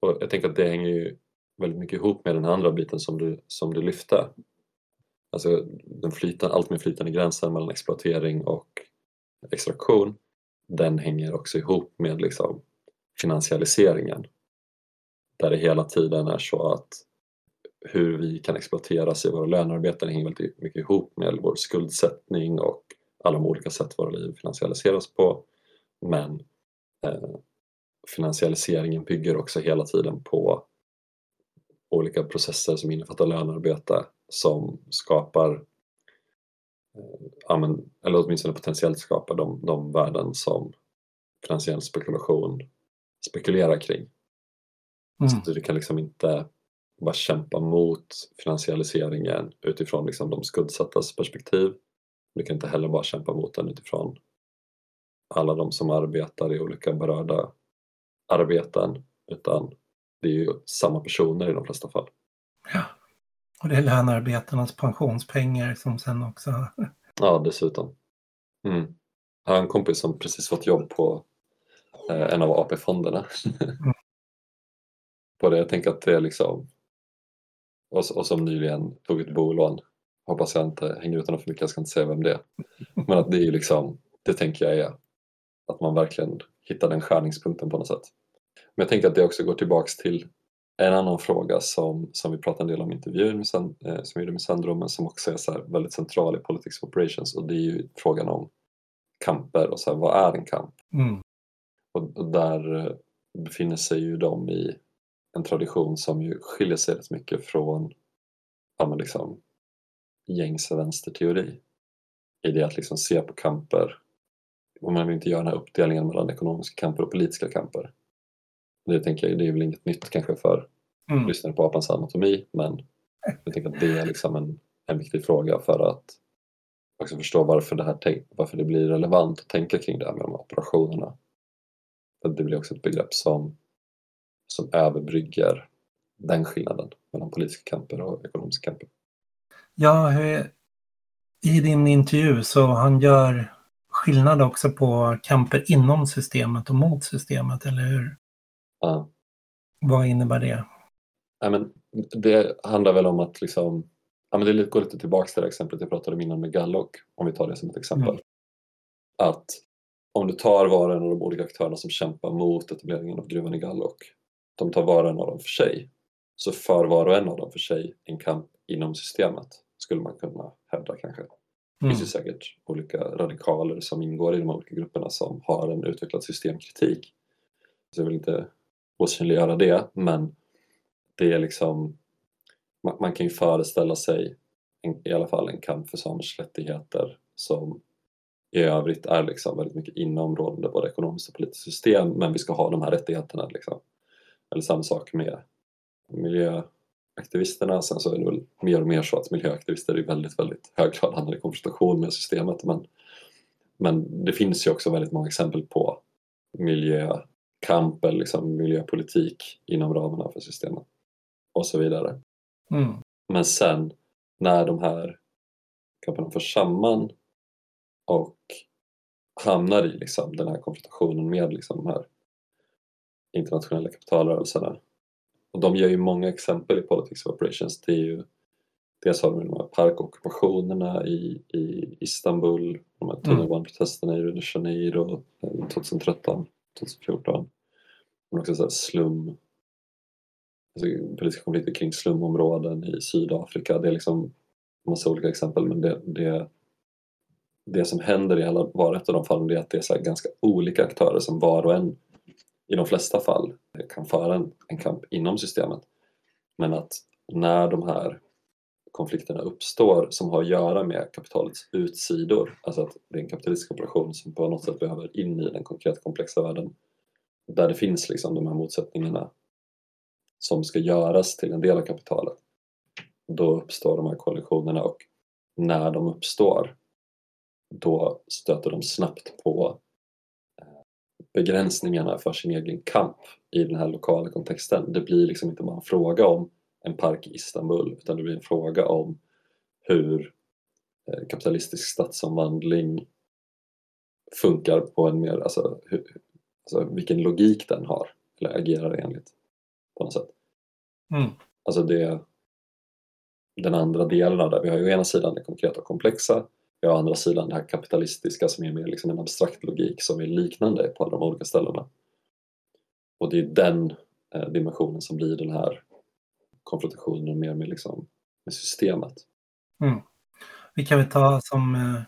Speaker 3: Och jag tänker att det hänger ju väldigt mycket ihop med den andra biten som du, som du lyfte. Alltså den flytande, allt med flytande gränsen mellan exploatering och extraktion den hänger också ihop med liksom finansialiseringen. Där det hela tiden är så att hur vi kan exploateras i våra lönearbeten hänger väldigt mycket ihop med vår skuldsättning och alla de olika sätt våra liv finansialiseras på. Men eh, finansialiseringen bygger också hela tiden på olika processer som innefattar lönearbete som skapar eh, eller åtminstone potentiellt skapar de, de värden som finansiell spekulation spekulerar kring. Mm. Så du kan liksom inte bara kämpa mot finansialiseringen utifrån liksom de skuldsattas perspektiv. Du kan inte heller bara kämpa mot den utifrån alla de som arbetar i olika berörda arbeten utan det är ju samma personer i de flesta fall.
Speaker 2: Ja, och det är lönearbetarnas pensionspengar som sen också...
Speaker 3: Ja, dessutom. Mm. Jag har en kompis som precis fått jobb på eh, en av AP-fonderna. mm. på det. Jag tänker att det är liksom... Och, och som nyligen tog ett bolån. Hoppas jag inte hänger ut honom för mycket, jag ska inte säga vem det är. Men att det är ju liksom, det tänker jag är att man verkligen hittar den skärningspunkten på något sätt. Men jag tänker att det också går tillbaks till en annan fråga som, som vi pratade en del om i intervjun eh, som vi gjorde med Sandro men som också är så väldigt central i Politics of Operations och det är ju frågan om kamper och så här, vad är en kamp?
Speaker 2: Mm.
Speaker 3: Och, och, där eh, befinner sig ju de i en tradition som ju skiljer sig rätt mycket från ja, men liksom, gängse vänsterteori. I det att liksom se på kamper, och man vill inte göra den här uppdelningen mellan ekonomiska kamper och politiska kamper. Det tänker jag, det är väl inget nytt kanske för mm. lyssnare på apans anatomi men jag tänker att det är liksom en, en viktig fråga för att också förstå varför det, här, varför det blir relevant att tänka kring det här med de här operationerna. För det blir också ett begrepp som, som överbrygger den skillnaden mellan politiska kamper och ekonomiska kamper.
Speaker 2: Ja, i din intervju så han gör skillnad också på kamper inom systemet och mot systemet, eller hur?
Speaker 3: Ja.
Speaker 2: Vad innebär det?
Speaker 3: Ja, men det handlar väl om att liksom, ja, men det går lite tillbaka till det exemplet jag pratade om innan med Gallock, om vi tar det som ett exempel. Mm. Att om du tar var och en av de olika aktörerna som kämpar mot etableringen av gruvan i Gallock, de tar var och en av dem för sig, så för var och en av dem för sig en kamp inom systemet, skulle man kunna hävda kanske. Det finns ju säkert olika radikaler som ingår i de olika grupperna som har en utvecklad systemkritik Så jag vill inte osynliggöra det men det är liksom man, man kan ju föreställa sig en, i alla fall en kamp för samers rättigheter som i övrigt är liksom väldigt mycket inom rådande både ekonomiskt och politiskt system men vi ska ha de här rättigheterna. Liksom. Eller samma sak med miljö miljöaktivisterna. Sen så är det väl mer och mer så att miljöaktivister i väldigt, väldigt hög grad hamnar i konfrontation med systemet men, men det finns ju också väldigt många exempel på miljökamp eller liksom miljöpolitik inom ramarna för systemet och så vidare.
Speaker 2: Mm.
Speaker 3: Men sen när de här kamperna förs samman och hamnar i liksom, den här konfrontationen med liksom, de här internationella kapitalrörelserna. Och de ger ju många exempel i Politics of Operations. Det är ju, dels har de de här parkockupationerna i, i Istanbul, de här tunnelbaneprotesterna i Rio de Janeiro 2013, 2014. Men också så här slum, alltså politiska konflikter kring slumområden i Sydafrika. Det är liksom massa olika exempel men det, det det som händer i alla, var och ett av de fallen är att det är så ganska olika aktörer som var och en i de flesta fall kan föra en, en kamp inom systemet. Men att när de här konflikterna uppstår som har att göra med kapitalets utsidor, alltså att det är en kapitalistisk operation som på något sätt behöver in i den konkret komplexa världen där det finns liksom de här motsättningarna som ska göras till en del av kapitalet. Då uppstår de här koalitionerna och när de uppstår då stöter de snabbt på begränsningarna för sin egen kamp i den här lokala kontexten. Det blir liksom inte bara en fråga om en park i Istanbul utan det blir en fråga om hur eh, kapitalistisk stadsomvandling funkar på en mer, alltså, hur, alltså vilken logik den har eller agerar enligt på något sätt.
Speaker 2: Mm.
Speaker 3: Alltså det, den andra delen av det, vi har ju å ena sidan det konkreta och komplexa å andra sidan det här kapitalistiska som är mer liksom en abstrakt logik som är liknande på alla de olika ställena. Och det är den eh, dimensionen som blir den här konfrontationen mer med, liksom, med systemet.
Speaker 2: Mm. Vi kan väl ta som eh,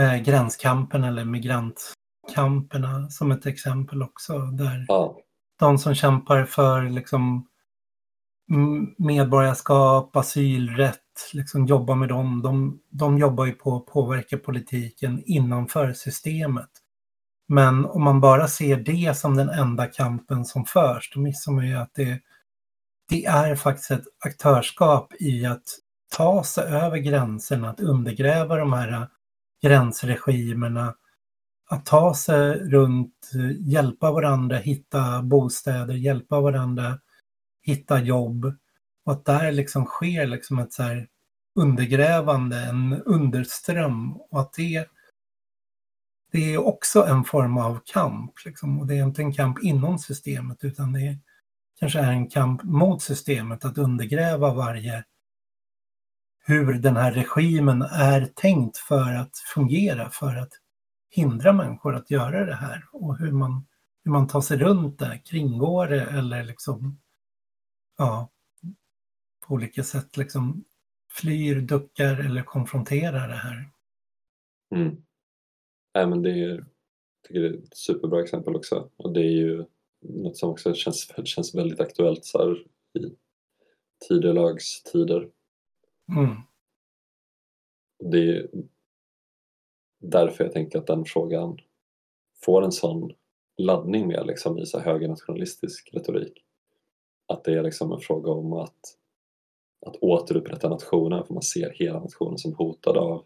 Speaker 2: eh gränskampen eller migrantkamperna som ett exempel också. Där
Speaker 3: ja.
Speaker 2: De som kämpar för liksom, medborgarskap, asylrätt, liksom jobba med dem. De, de jobbar ju på att påverka politiken innanför systemet. Men om man bara ser det som den enda kampen som förs, då missar man ju att det, det är faktiskt ett aktörskap i att ta sig över gränserna, att undergräva de här gränsregimerna, att ta sig runt, hjälpa varandra hitta bostäder, hjälpa varandra hitta jobb och att där liksom sker liksom ett så här undergrävande, en underström och att det, det är också en form av kamp. Liksom. Och det är inte en kamp inom systemet utan det kanske är en kamp mot systemet att undergräva varje hur den här regimen är tänkt för att fungera, för att hindra människor att göra det här och hur man, hur man tar sig runt det, kringgår det eller liksom ja, på olika sätt liksom flyr, duckar eller konfronterar det här.
Speaker 3: Mm. Nej, men det är, tycker det är ett superbra exempel också och det är ju något som också känns, känns väldigt aktuellt så här, i tidelagstider.
Speaker 2: Mm.
Speaker 3: Det är därför jag tänker att den frågan får en sån laddning med liksom, i så högernationalistisk retorik. Att det är liksom en fråga om att att återupprätta nationen för man ser hela nationen som hotad av,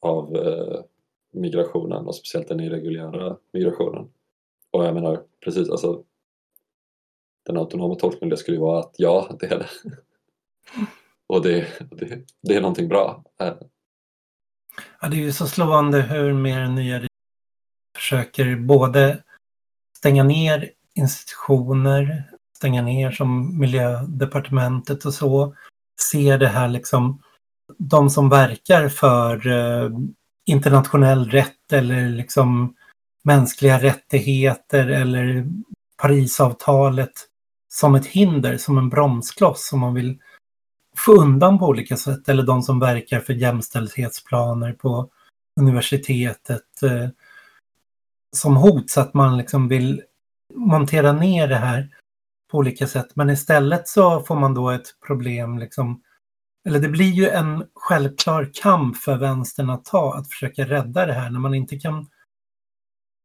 Speaker 3: av eh, migrationen och speciellt den irreguljära migrationen. Och jag menar precis, alltså den autonoma tolkningen det skulle ju vara att ja, det är det. och det, det, det är någonting bra.
Speaker 2: Ja, det är ju så slående hur mer nya försöker både stänga ner institutioner, stänga ner som miljödepartementet och så ser det här liksom de som verkar för eh, internationell rätt eller liksom mänskliga rättigheter eller Parisavtalet som ett hinder, som en bromskloss som man vill få undan på olika sätt. Eller de som verkar för jämställdhetsplaner på universitetet eh, som hot så att man liksom vill montera ner det här på olika sätt. Men istället så får man då ett problem, liksom, eller det blir ju en självklar kamp för vänstern att ta, att försöka rädda det här när man inte kan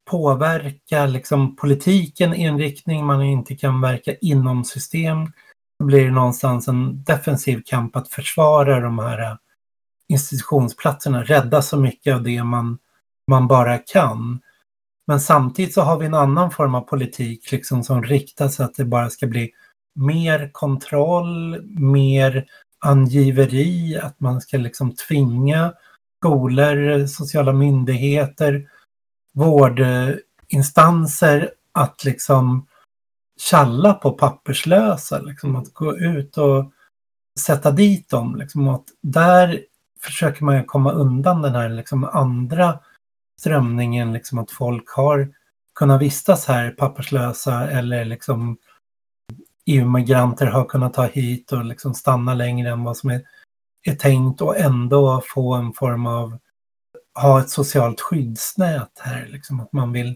Speaker 2: påverka liksom, politiken i en riktning, man inte kan verka inom system. Då blir det någonstans en defensiv kamp att försvara de här eh, institutionsplatserna, rädda så mycket av det man, man bara kan. Men samtidigt så har vi en annan form av politik liksom som riktar sig att det bara ska bli mer kontroll, mer angiveri, att man ska liksom tvinga skolor, sociala myndigheter, vårdinstanser att liksom tjalla på papperslösa, liksom att gå ut och sätta dit dem. Liksom, att där försöker man komma undan den här liksom andra strömningen, liksom att folk har kunnat vistas här papperslösa eller liksom EU-migranter har kunnat ta hit och liksom stanna längre än vad som är, är tänkt och ändå få en form av ha ett socialt skyddsnät här. Liksom att man vill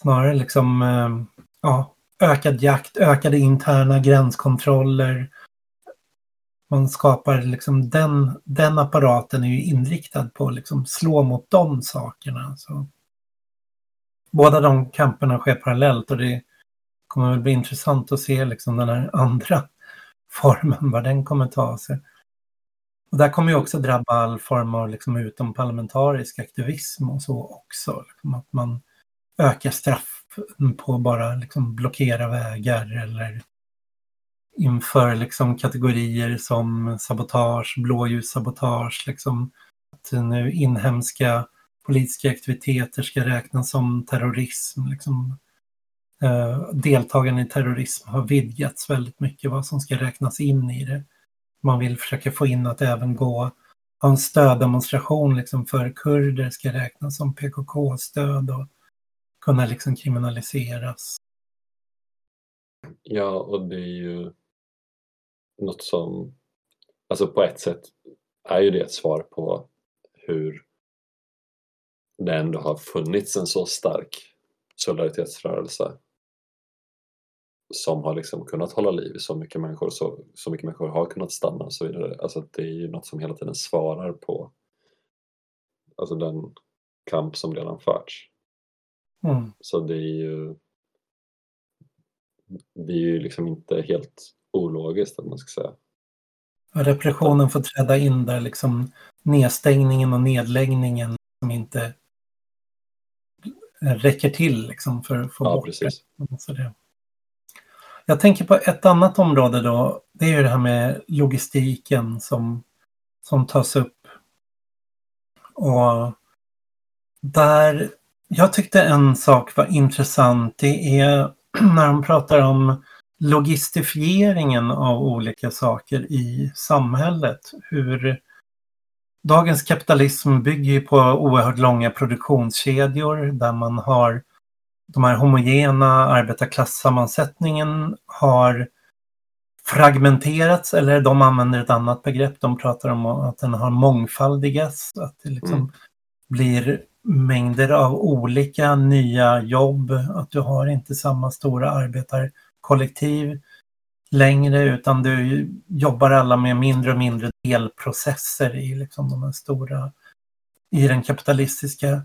Speaker 2: snarare liksom eh, ja, ökad jakt, ökade interna gränskontroller. Man skapar liksom den, den apparaten är ju inriktad på att liksom slå mot de sakerna. Så båda de kamperna sker parallellt och det kommer väl bli intressant att se liksom den här andra formen, vad den kommer ta sig. Och där kommer ju också drabba all form av liksom utomparlamentarisk aktivism och så också. Liksom att man ökar straff på bara liksom blockera vägar eller inför liksom kategorier som sabotage, blåljussabotage, liksom att nu inhemska politiska aktiviteter ska räknas som terrorism. Liksom. Eh, deltagande i terrorism har vidgats väldigt mycket vad som ska räknas in i det. Man vill försöka få in att även gå ha en stöddemonstration liksom för kurder ska räknas som PKK-stöd och kunna liksom kriminaliseras.
Speaker 3: Ja, och det är ju något som, alltså på ett sätt är ju det ett svar på hur det ändå har funnits en så stark solidaritetsrörelse som har liksom kunnat hålla liv i så mycket människor, så, så mycket människor har kunnat stanna och så vidare. Alltså det är ju något som hela tiden svarar på alltså den kamp som redan förts.
Speaker 2: Mm.
Speaker 3: Så det är ju det är ju liksom inte helt ologiskt om man ska säga.
Speaker 2: Repressionen får träda in där, liksom nedstängningen och nedläggningen som inte räcker till liksom för att få
Speaker 3: ja,
Speaker 2: bort
Speaker 3: precis.
Speaker 2: det. Jag tänker på ett annat område då. Det är ju det här med logistiken som, som tas upp. Och där, jag tyckte en sak var intressant. Det är när de pratar om logistifieringen av olika saker i samhället. Hur dagens kapitalism bygger på oerhört långa produktionskedjor där man har de här homogena arbetarklassammansättningen har fragmenterats eller de använder ett annat begrepp. De pratar om att den har mångfaldigats, att det liksom mm. blir mängder av olika nya jobb, att du har inte samma stora kollektiv längre utan du jobbar alla med mindre och mindre delprocesser i liksom de här stora, i den kapitalistiska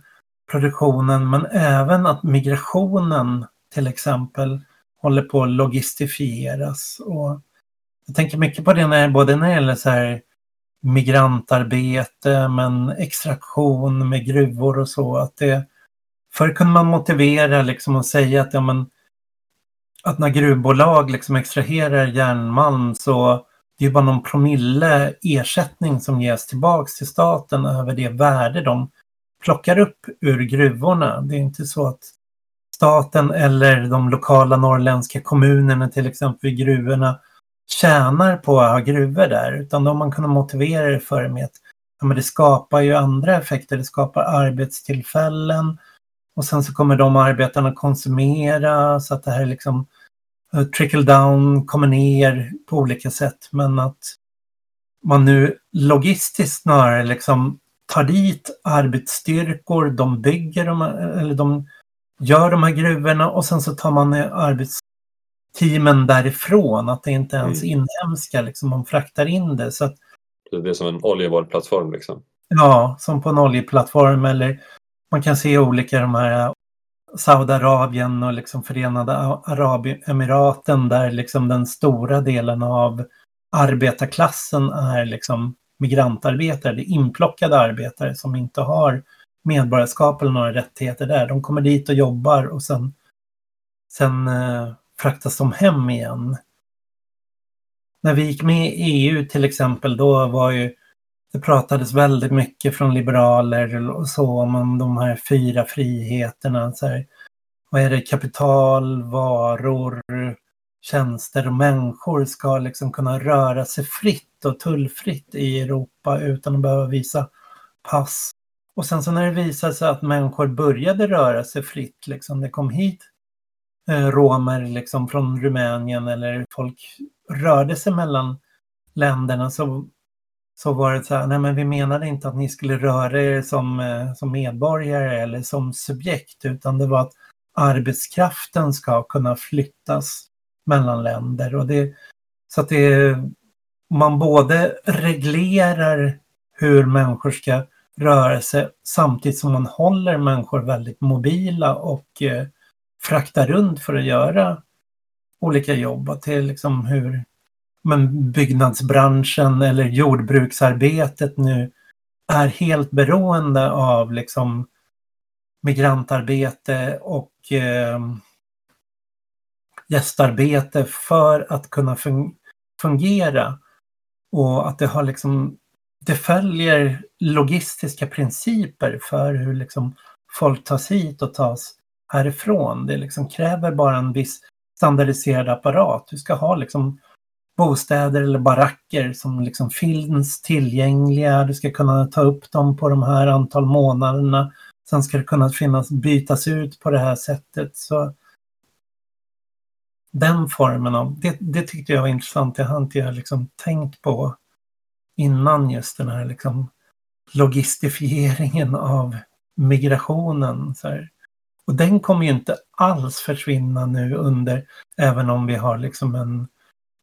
Speaker 2: produktionen men även att migrationen till exempel håller på att logistifieras. Och jag tänker mycket på det när, både när det gäller så här migrantarbete men extraktion med gruvor och så. Att det, förr kunde man motivera liksom och säga att, ja, men, att när gruvbolag liksom extraherar järnmalm så det är bara någon promille ersättning som ges tillbaks till staten över det värde de plockar upp ur gruvorna. Det är inte så att staten eller de lokala norrländska kommunerna till exempel i gruvorna tjänar på att ha gruvor där utan de man kunnat motivera det för med att ja, men det skapar ju andra effekter. Det skapar arbetstillfällen och sen så kommer de arbetarna konsumera så att det här liksom uh, trickle down kommer ner på olika sätt men att man nu logistiskt snarare liksom tar dit arbetsstyrkor, de bygger de, eller de gör de här gruvorna och sen så tar man arbetsteamen därifrån. Att det inte ens mm. inhemska, liksom, man fraktar in det. Så att,
Speaker 3: det är som en oljevaruplattform liksom?
Speaker 2: Ja, som på en oljeplattform eller man kan se olika de här eh, Saudiarabien och liksom Förenade Arabemiraten där liksom den stora delen av arbetarklassen är liksom migrantarbetare, det är inplockade arbetare som inte har medborgarskap eller några rättigheter där. De kommer dit och jobbar och sen, sen eh, fraktas de hem igen. När vi gick med i EU till exempel, då var ju det pratades väldigt mycket från liberaler och så om de här fyra friheterna. Så här, vad är det? Kapital, varor, tjänster och människor ska liksom kunna röra sig fritt och tullfritt i Europa utan att behöva visa pass. Och sen så när det visade sig att människor började röra sig fritt, liksom det kom hit eh, romer liksom från Rumänien eller folk rörde sig mellan länderna så, så var det så här, nej men vi menade inte att ni skulle röra er som, eh, som medborgare eller som subjekt utan det var att arbetskraften ska kunna flyttas mellan länder. Och det, så att det, man både reglerar hur människor ska röra sig samtidigt som man håller människor väldigt mobila och eh, fraktar runt för att göra olika jobb. Till liksom hur men byggnadsbranschen eller jordbruksarbetet nu är helt beroende av liksom migrantarbete och eh, gästarbete för att kunna fun fungera. Och att det har liksom, det följer logistiska principer för hur liksom folk tas hit och tas härifrån. Det liksom kräver bara en viss standardiserad apparat. Du ska ha liksom bostäder eller baracker som liksom finns tillgängliga. Du ska kunna ta upp dem på de här antal månaderna. Sen ska det kunna finnas, bytas ut på det här sättet. Så den formen av, det, det tyckte jag var intressant. Det har inte jag liksom tänkt på innan just den här liksom logistifieringen av migrationen. Så här. Och den kommer ju inte alls försvinna nu under, även om vi har liksom en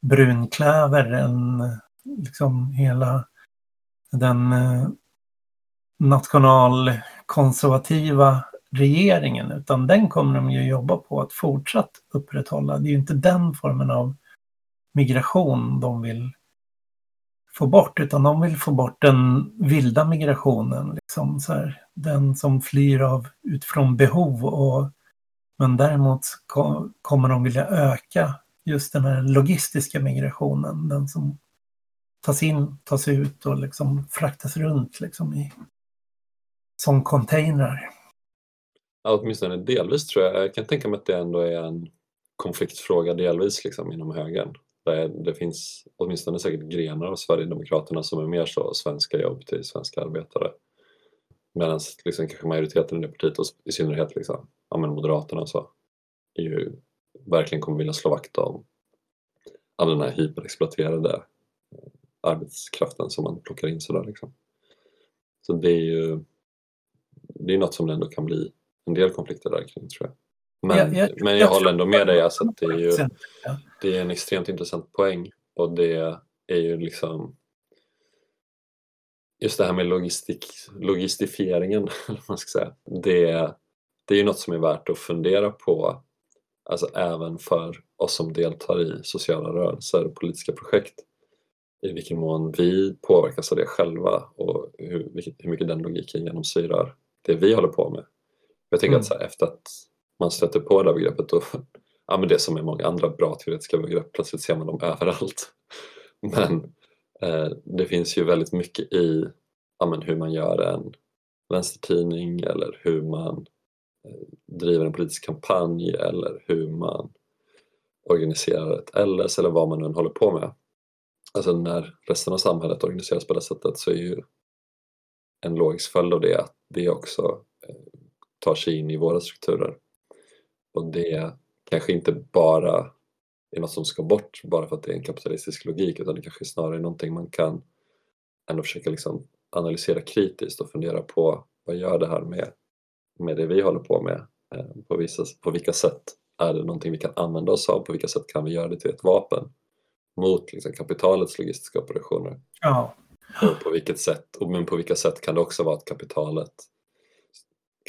Speaker 2: brunklöver, än liksom hela den eh, nationalkonservativa regeringen, utan den kommer de ju jobba på att fortsatt upprätthålla. Det är ju inte den formen av migration de vill få bort, utan de vill få bort den vilda migrationen. Liksom, så här, den som flyr av utifrån behov. Och, men däremot kommer de vilja öka just den här logistiska migrationen. Den som tas in, tas ut och liksom fraktas runt liksom i, som containrar.
Speaker 3: Ja, åtminstone delvis tror jag. Jag kan tänka mig att det ändå är en konfliktfråga delvis liksom, inom högern. Där det finns åtminstone säkert grenar av Sverigedemokraterna som är mer så svenska jobb till svenska arbetare. Medan liksom, kanske majoriteten i det partiet och i synnerhet liksom, ja, men Moderaterna och så är ju, verkligen kommer vilja slå vakt om all den här hyperexploaterade arbetskraften som man plockar in sådär liksom. Så det är ju det är något som det ändå kan bli en del konflikter där kring tror jag. Men, jag, jag, men jag, jag håller ändå med dig, alltså att det är ju det är en extremt intressant poäng och det är ju liksom just det här med logistik, logistifieringen, man ska säga, det, det är ju något som är värt att fundera på alltså även för oss som deltar i sociala rörelser och politiska projekt i vilken mån vi påverkas av det själva och hur, hur mycket den logiken genomsyrar det vi håller på med. Jag tänker mm. att här, efter att man stöter på det här begreppet och ja, men det som är många andra bra teoretiska begrepp, plötsligt ser man dem överallt. Men eh, det finns ju väldigt mycket i ja, men hur man gör en vänstertidning eller hur man driver en politisk kampanj eller hur man organiserar ett LS eller vad man nu håller på med. Alltså när resten av samhället organiseras på det sättet så är ju en logisk följd av det att det också eh, tar sig in i våra strukturer. Och det kanske inte bara är något som ska bort bara för att det är en kapitalistisk logik utan det kanske snarare är någonting man kan ändå försöka liksom analysera kritiskt och fundera på vad gör det här med, med det vi håller på med Eh, på, vissa, på vilka sätt är det någonting vi kan använda oss av? På vilka sätt kan vi göra det till ett vapen mot liksom, kapitalets logistiska operationer?
Speaker 2: Ja.
Speaker 3: Och på vilket sätt, och men på vilka sätt kan det också vara att kapitalet,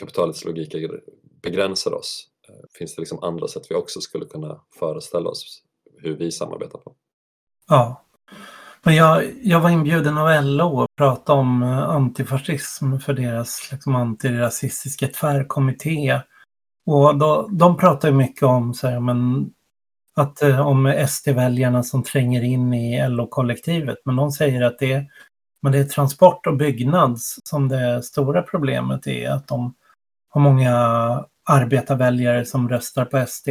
Speaker 3: kapitalets logik begränsar oss? Eh, finns det liksom andra sätt vi också skulle kunna föreställa oss hur vi samarbetar på?
Speaker 2: Ja. Men jag, jag var inbjuden av LO att prata om eh, antifascism för deras liksom, antirasistiska tvärkommitté. Och då, de pratar mycket om så här, men, att, eh, om SD-väljarna som tränger in i LO-kollektivet. Men de säger att det är, men det är transport och byggnads som det stora problemet är. Att de har många arbetarväljare som röstar på SD.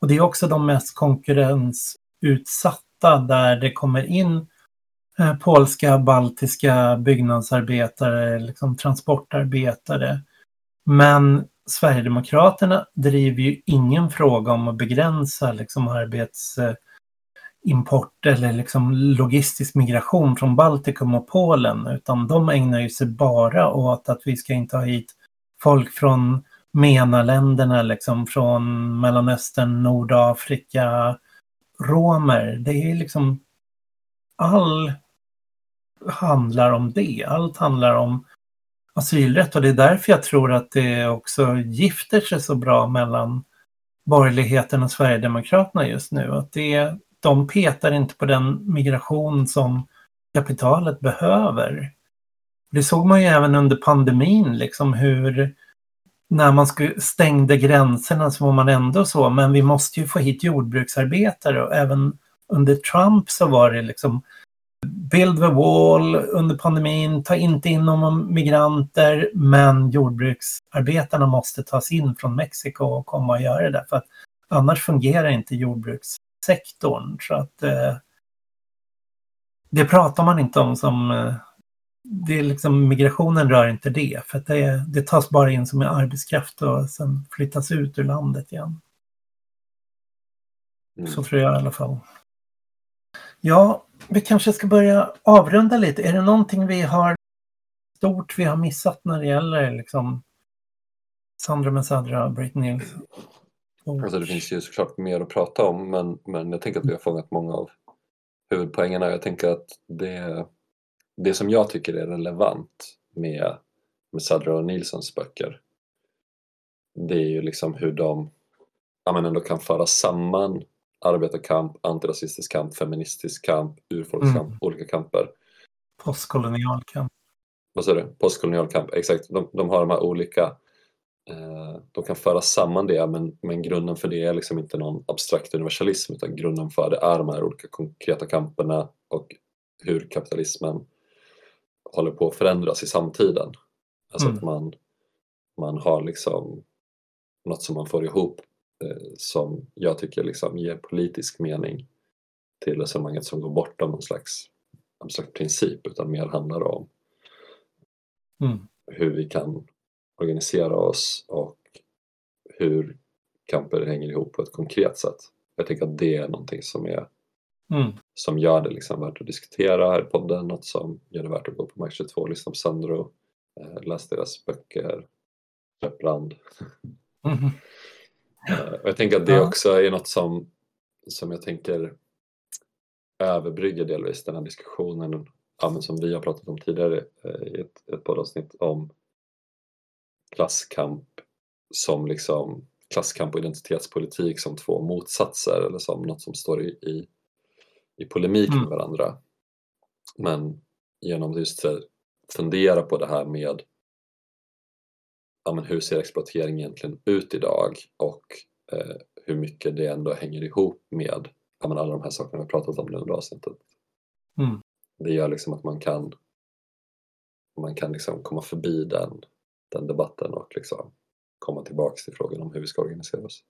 Speaker 2: Och det är också de mest konkurrensutsatta där det kommer in Eh, polska, baltiska byggnadsarbetare, liksom transportarbetare. Men Sverigedemokraterna driver ju ingen fråga om att begränsa liksom arbetsimport eller liksom logistisk migration från Baltikum och Polen utan de ägnar ju sig bara åt att vi ska inte ha hit folk från MENA-länderna, liksom från Mellanöstern, Nordafrika, romer. Det är liksom all handlar om det. Allt handlar om asylrätt och det är därför jag tror att det också gifter sig så bra mellan borgerligheten och Sverigedemokraterna just nu. Att det, de petar inte på den migration som kapitalet behöver. Det såg man ju även under pandemin, liksom hur när man stängde gränserna så var man ändå så, men vi måste ju få hit jordbruksarbetare och även under Trump så var det liksom build the wall under pandemin, ta inte in någon migranter, men jordbruksarbetarna måste tas in från Mexiko och komma och göra det, för att annars fungerar inte jordbrukssektorn. Så att eh, det pratar man inte om som eh, det är liksom, migrationen rör inte det, för det, det tas bara in som arbetskraft och sen flyttas ut ur landet igen. Mm. Så tror jag i alla fall. Ja, vi kanske ska börja avrunda lite. Är det någonting vi har stort vi har missat när det gäller liksom Sandra Mesadra, Britney
Speaker 3: Alltså det finns ju såklart mer att prata om men, men jag tänker att vi har fångat många av huvudpoängerna. Jag tänker att det, det som jag tycker är relevant med, med Sadra och Nilssons böcker det är ju liksom hur de ja, men ändå kan föra samman arbetarkamp, antirasistisk kamp, feministisk kamp, urfolkskamp, mm. olika kamper.
Speaker 2: Postkolonial kamp.
Speaker 3: Vad sa du? Postkolonial kamp, exakt. De, de har de här olika eh, de kan föra samman det men, men grunden för det är liksom inte någon abstrakt universalism utan grunden för det är de här olika konkreta kamperna och hur kapitalismen håller på att förändras i samtiden. Alltså mm. att man, man har liksom något som man får ihop som jag tycker liksom ger politisk mening till resonemanget som går bortom någon slags abstrakt princip utan mer handlar om mm. hur vi kan organisera oss och hur kamper hänger ihop på ett konkret sätt. Jag tänker att det är någonting som är mm. som gör det liksom värt att diskutera här i podden, något som gör det värt att gå på Max 22 och lyssna på Sandro, eh, läsa deras böcker, Släpp brand. Mm. Eh, och jag tänker att det också är något som, som jag tänker överbrygga delvis den här diskussionen ja, som vi har pratat om tidigare eh, i ett, ett poddavsnitt om klasskamp som liksom klasskamp och identitetspolitik som två motsatser eller som något som står i, i, i polemik med mm. varandra. Men genom att just fundera på det här med ja, men hur ser exploatering egentligen ut idag och eh, hur mycket det ändå hänger ihop med ja, men alla de här sakerna vi pratat om nu under avsnittet. Mm. Det gör liksom att man kan man kan liksom komma förbi den, den debatten och liksom komma tillbaks till frågan om hur vi ska organisera oss.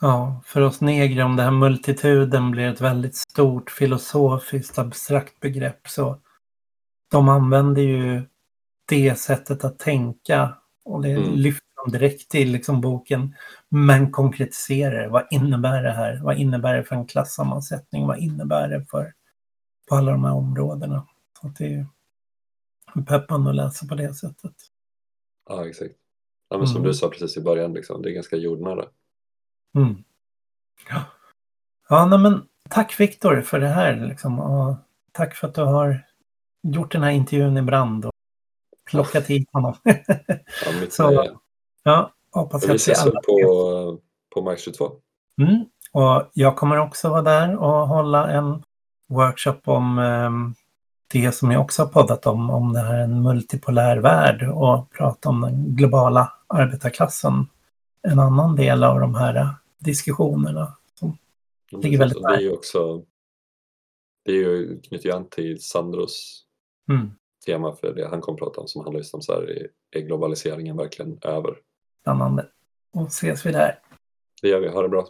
Speaker 2: Ja, för oss negrer om det här multituden blir ett väldigt stort filosofiskt abstrakt begrepp så de använder ju det sättet att tänka och det mm. lyfter de direkt till liksom boken, men konkretiserar Vad innebär det här? Vad innebär det för en klassammansättning? Vad innebär det för på alla de här områdena? Så det är peppande att läsa på det sättet.
Speaker 3: Ja, exakt. Ja, men som
Speaker 2: Mm.
Speaker 3: du sa precis i början, liksom, det är ganska jordnära.
Speaker 2: Mm. Ja, ja nej, men tack Viktor för det här. Liksom, och tack för att du har gjort den här intervjun i brand plockat hit honom.
Speaker 3: Ja, mitt
Speaker 2: Så-
Speaker 3: nöje.
Speaker 2: ja, hoppas
Speaker 3: Vi
Speaker 2: att vi
Speaker 3: ses
Speaker 2: alla
Speaker 3: på, på Mark 22.
Speaker 2: Mm. Och jag kommer också vara där och hålla en workshop om ehm, det som jag också har poddat om, om det här en multipolär värld och prata om den globala arbetarklassen. En annan del av de här eh, diskussionerna.
Speaker 3: Ja,
Speaker 2: Ligger
Speaker 3: precis.
Speaker 2: väldigt
Speaker 3: Och det är ju också det är ju, knyter ju an till Sandros
Speaker 2: Mm.
Speaker 3: Tema för det han kommer prata om som handlar just om så här, är, globaliseringen verkligen över?
Speaker 2: Spännande. Och ses vi där.
Speaker 3: Det gör vi, ha det bra.